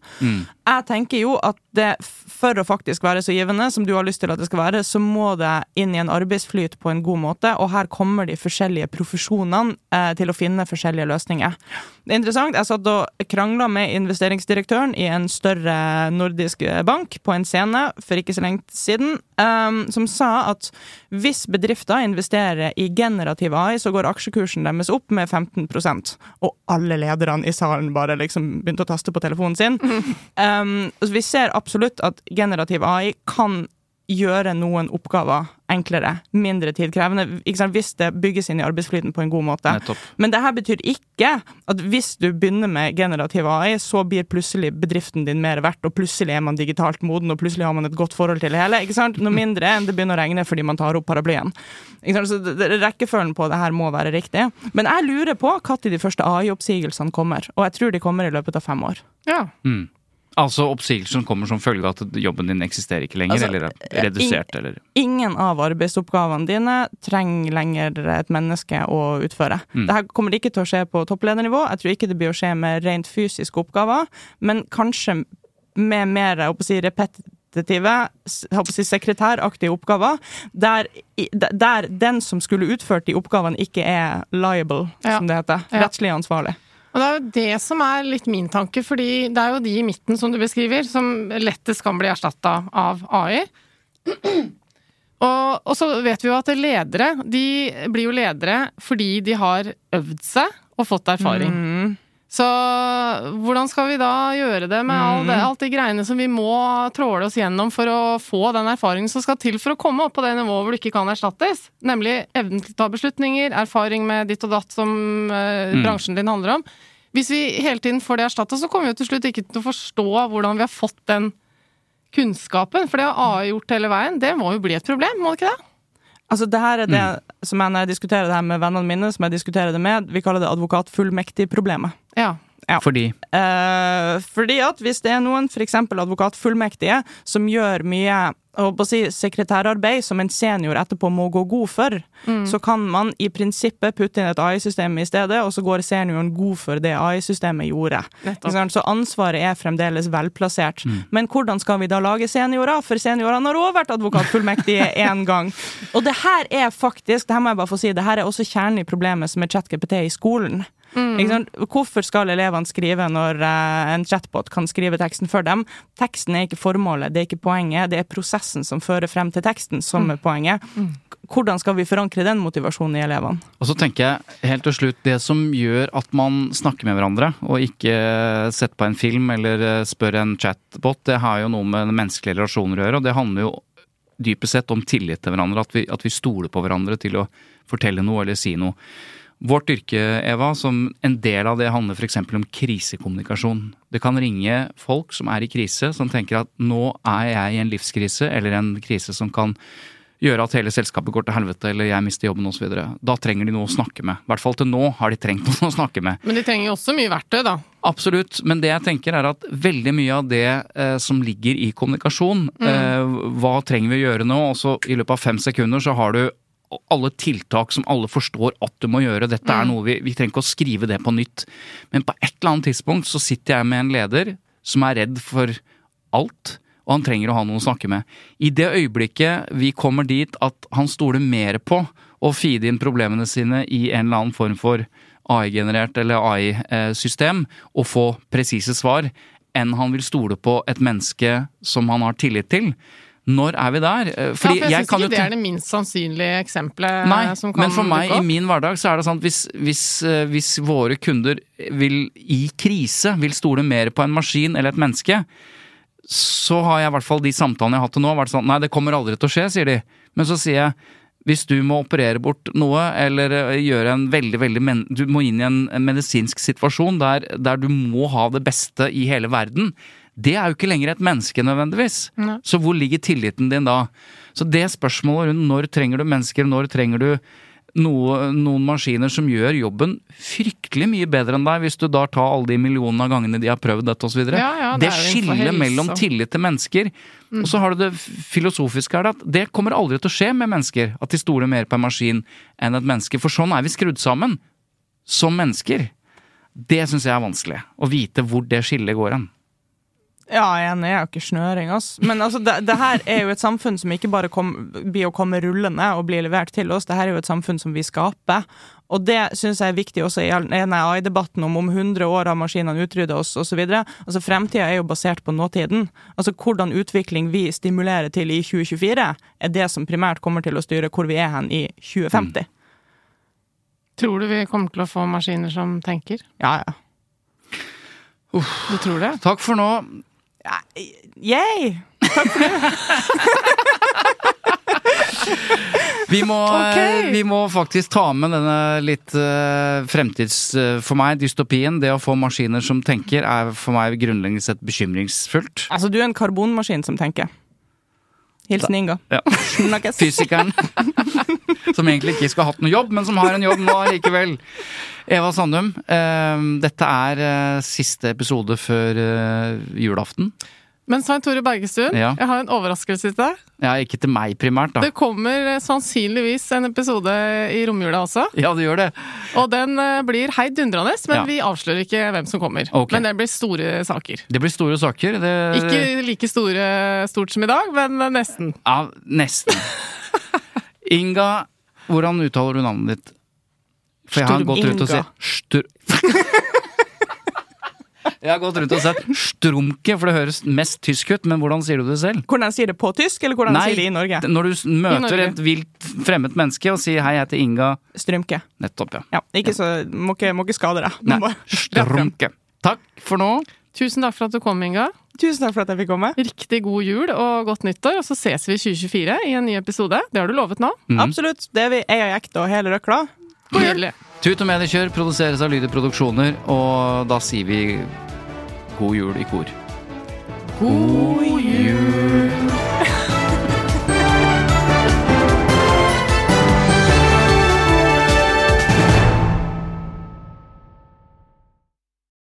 Jeg tenker jo at det, for å faktisk være så givende som du har lyst til at det skal være, så må det inn i en arbeidsflyt på en god måte, og her kommer de forskjellige profesjonene eh, til å finne forskjellige løsninger. Det er interessant. Jeg satt og krangla med investeringsdirektøren i en større nordisk bank på en scene for ikke så lenge siden, um, som sa at hvis bedrifter investerer i generativ AI, så går aksjekursen deres opp med 15% Og alle lederne i salen bare liksom begynte å taste på telefonen sin. Um, vi ser absolutt at generativ AI kan gjøre noen oppgaver enklere, mindre tidkrevende, ikke sant? hvis det bygges inn i arbeidsflyten på en god måte. Nettopp. Men det her betyr ikke at hvis du begynner med generativ AI, så blir plutselig bedriften din mer verdt, og plutselig er man digitalt moden, og plutselig har man et godt forhold til det hele. ikke sant? Noe mindre enn det begynner å regne fordi man tar opp paraplyen. Ikke sant? Så Rekkefølgen på det her må være riktig. Men jeg lurer på når de første AI-oppsigelsene kommer, og jeg tror de kommer i løpet av fem år. Ja. Mm. Altså oppsigelsen kommer som følge av at jobben din eksisterer ikke lenger, Altså, eller er redusert, eller Ingen av arbeidsoppgavene dine trenger lenger et menneske å utføre. Mm. Dette kommer ikke til å skje på toppledernivå. Jeg tror ikke det blir å skje med rent fysiske oppgaver, men kanskje med mer jeg håper å si, repetitive, jeg håper å si sekretæraktige oppgaver, der, der den som skulle utført de oppgavene, ikke er liable, Ja. som det heter. Ja. Rettslig ansvarlig. Og det er jo det som er litt min tanke, fordi det er jo de i midten som du beskriver, som lettest kan bli erstatta av AI. Og, og så vet vi jo at ledere, de blir jo ledere fordi de har øvd seg og fått erfaring. Mm. Så hvordan skal vi da gjøre det med all det, alt de greiene som vi må tråle oss gjennom for å få den erfaringen som skal til for å komme opp på det nivået hvor du ikke kan erstattes? Nemlig evnen til å ta beslutninger, erfaring med ditt og datt som eh, bransjen din handler om. Hvis vi hele tiden får det erstatta, så kommer vi til slutt ikke til å forstå hvordan vi har fått den kunnskapen. For det har AI gjort hele veien. Det må jo bli et problem, må det ikke det? Altså, det her er det som jeg, når jeg diskuterer det her med vennene mine, som jeg diskuterer det med, vi kaller det advokatfullmektig-problemet. Ja. Fordi Eh, fordi at hvis det er noen, f.eks. advokatfullmektige, som gjør mye si, sekretærarbeid som en senior etterpå må gå god for, så kan man i prinsippet putte inn et AI-system i stedet, og så går senioren god for det AI-systemet gjorde. Så ansvaret er fremdeles velplassert. Men hvordan skal vi da lage seniorer? For seniorene har også vært advokatfullmektige én gang. Og det her er faktisk, det her må jeg bare få si, det her er også kjernen i problemet som er ChatGPT i skolen. Ikke sant? Hvorfor skal elevene skrive når uh, en chatbot kan skrive teksten for dem? Teksten er ikke formålet, det er ikke poenget, det er prosessen som fører frem til teksten som er poenget. Hvordan skal vi forankre den motivasjonen i elevene? Og så tenker jeg helt til slutt, det som gjør at man snakker med hverandre, og ikke setter på en film eller eh, spør en chatbot, det har jo noe med menneskelige relasjoner å gjøre, og det handler jo dypest sett om tillit til hverandre, at vi, at vi stoler på hverandre til å fortelle noe eller si noe. Vårt yrke, Eva, som en del av det handler f.eks. om krisekommunikasjon. Det kan ringe folk som er i krise, som tenker at nå er jeg i en livskrise, eller en krise som kan gjøre at hele selskapet går til helvete, eller jeg mister jobben osv. Da trenger de noe å snakke med. I hvert fall til nå har de trengt noen å snakke med. Men de trenger jo også mye verktøy, da. Absolutt, men det jeg tenker er at veldig mye av det eh, som ligger i kommunikasjon, eh, hva trenger vi å gjøre nå, og så i løpet av fem sekunder så har du alle tiltak som alle forstår at du må gjøre. Dette er noe vi, vi trenger ikke å skrive det på nytt. Men på et eller annet tidspunkt så sitter jeg med en leder som er redd for alt, og han trenger å ha noen å snakke med. I det øyeblikket vi kommer dit at han stoler mer på å feede inn problemene sine i en eller annen form for AI-generert eller AI-system, og få presise svar, enn han vil stole på et menneske som han har tillit til. Når er vi der? Fordi ja, for jeg, jeg syns ikke det er det minst sannsynlige eksempelet Nei, som kan men for meg i min hverdag så er det sånn at hvis, hvis, eh, hvis våre kunder vil i krise vil stole mer på en maskin eller et menneske, så har jeg i hvert fall de samtalene jeg har hatt til nå, vært sånn Nei, det kommer aldri til å skje, sier de. Men så sier jeg hvis du må operere bort noe, eller eh, gjøre en veldig, veldig Du må inn i en, en medisinsk situasjon der, der du må ha det beste i hele verden. Det er jo ikke lenger et menneske nødvendigvis. Nei. Så hvor ligger tilliten din da? Så det spørsmålet rundt når trenger du mennesker, når trenger du noe, noen maskiner som gjør jobben fryktelig mye bedre enn deg, hvis du da tar alle de millionene av gangene de har prøvd dette osv. Ja, ja, det det skillet mellom tillit til mennesker, og så har du det filosofiske her, at det kommer aldri til å skje med mennesker. At de stoler mer på en maskin enn et menneske. For sånn er vi skrudd sammen. Som mennesker. Det syns jeg er vanskelig. Å vite hvor det skillet går hen. Ja, jeg er enig, jeg er jo ikke snøring, ass. Men altså, det, det her er jo et samfunn som ikke bare kom, blir å komme rullende og bli levert til oss, det her er jo et samfunn som vi skaper. Og det syns jeg er viktig også i AI-debatten om om 100 år har maskinene utrydda oss osv. Altså, fremtida er jo basert på nåtiden. Altså, hvordan utvikling vi stimulerer til i 2024, er det som primært kommer til å styre hvor vi er hen i 2050. Tror du vi kommer til å få maskiner som tenker? Ja, ja. Du tror det? Takk for nå. Yay! Vi må, Ok. eh, vi må faktisk ta med denne litt uh, fremtids... Uh, for meg, dystopien. Det å få maskiner som tenker, er for meg grunnleggende sett bekymringsfullt. Altså, du er en karbonmaskin som tenker. Hilsen Inga. Ja. Fysikeren. som egentlig ikke skulle hatt noe jobb, men som har en jobb nå likevel. Eva Sandum, eh, dette er eh, siste episode før eh, julaften. Men Svein Tore Bergestuen, Ja. jeg har en overraskelse til deg. Ja, ikke til meg primært, da. Det kommer eh, sannsynligvis en episode i romjula også. Ja, det gjør det. Og den eh, blir heidundrende, men Ja. vi avslører ikke hvem som kommer. Okay. Men det blir store saker. Det blir store saker. Det, Ikke like store, stort som i dag, men nesten. Ja, nesten. Inga, hvordan uttaler du navnet ditt? For jeg har Sturm gått rundt og sett Stur... Jeg har gått rundt og sett Strumke, for det høres mest tysk ut, men hvordan sier du det selv? Hvordan sier det på tysk, eller hvordan sier det i Norge? når du møter Norge. et vilt fremmed menneske og sier 'hei, jeg heter Inga' Strømke. Nettopp, ja. Ja, ikke så, må, ikke, må ikke skade deg. Nei, Strumke. Takk for nå. Tusen takk for at du kom, Inga. Tusen takk for at jeg fikk komme. Riktig god jul og godt nyttår, og så ses vi i 2024 i en ny episode. Det har du lovet nå. Mm. Absolutt. Det er vi jeg og Jekta og hele røkla. Nydelig. Tut og mediekjør produseres av Lyder Produksjoner, og da sier vi god jul i kor. God jul!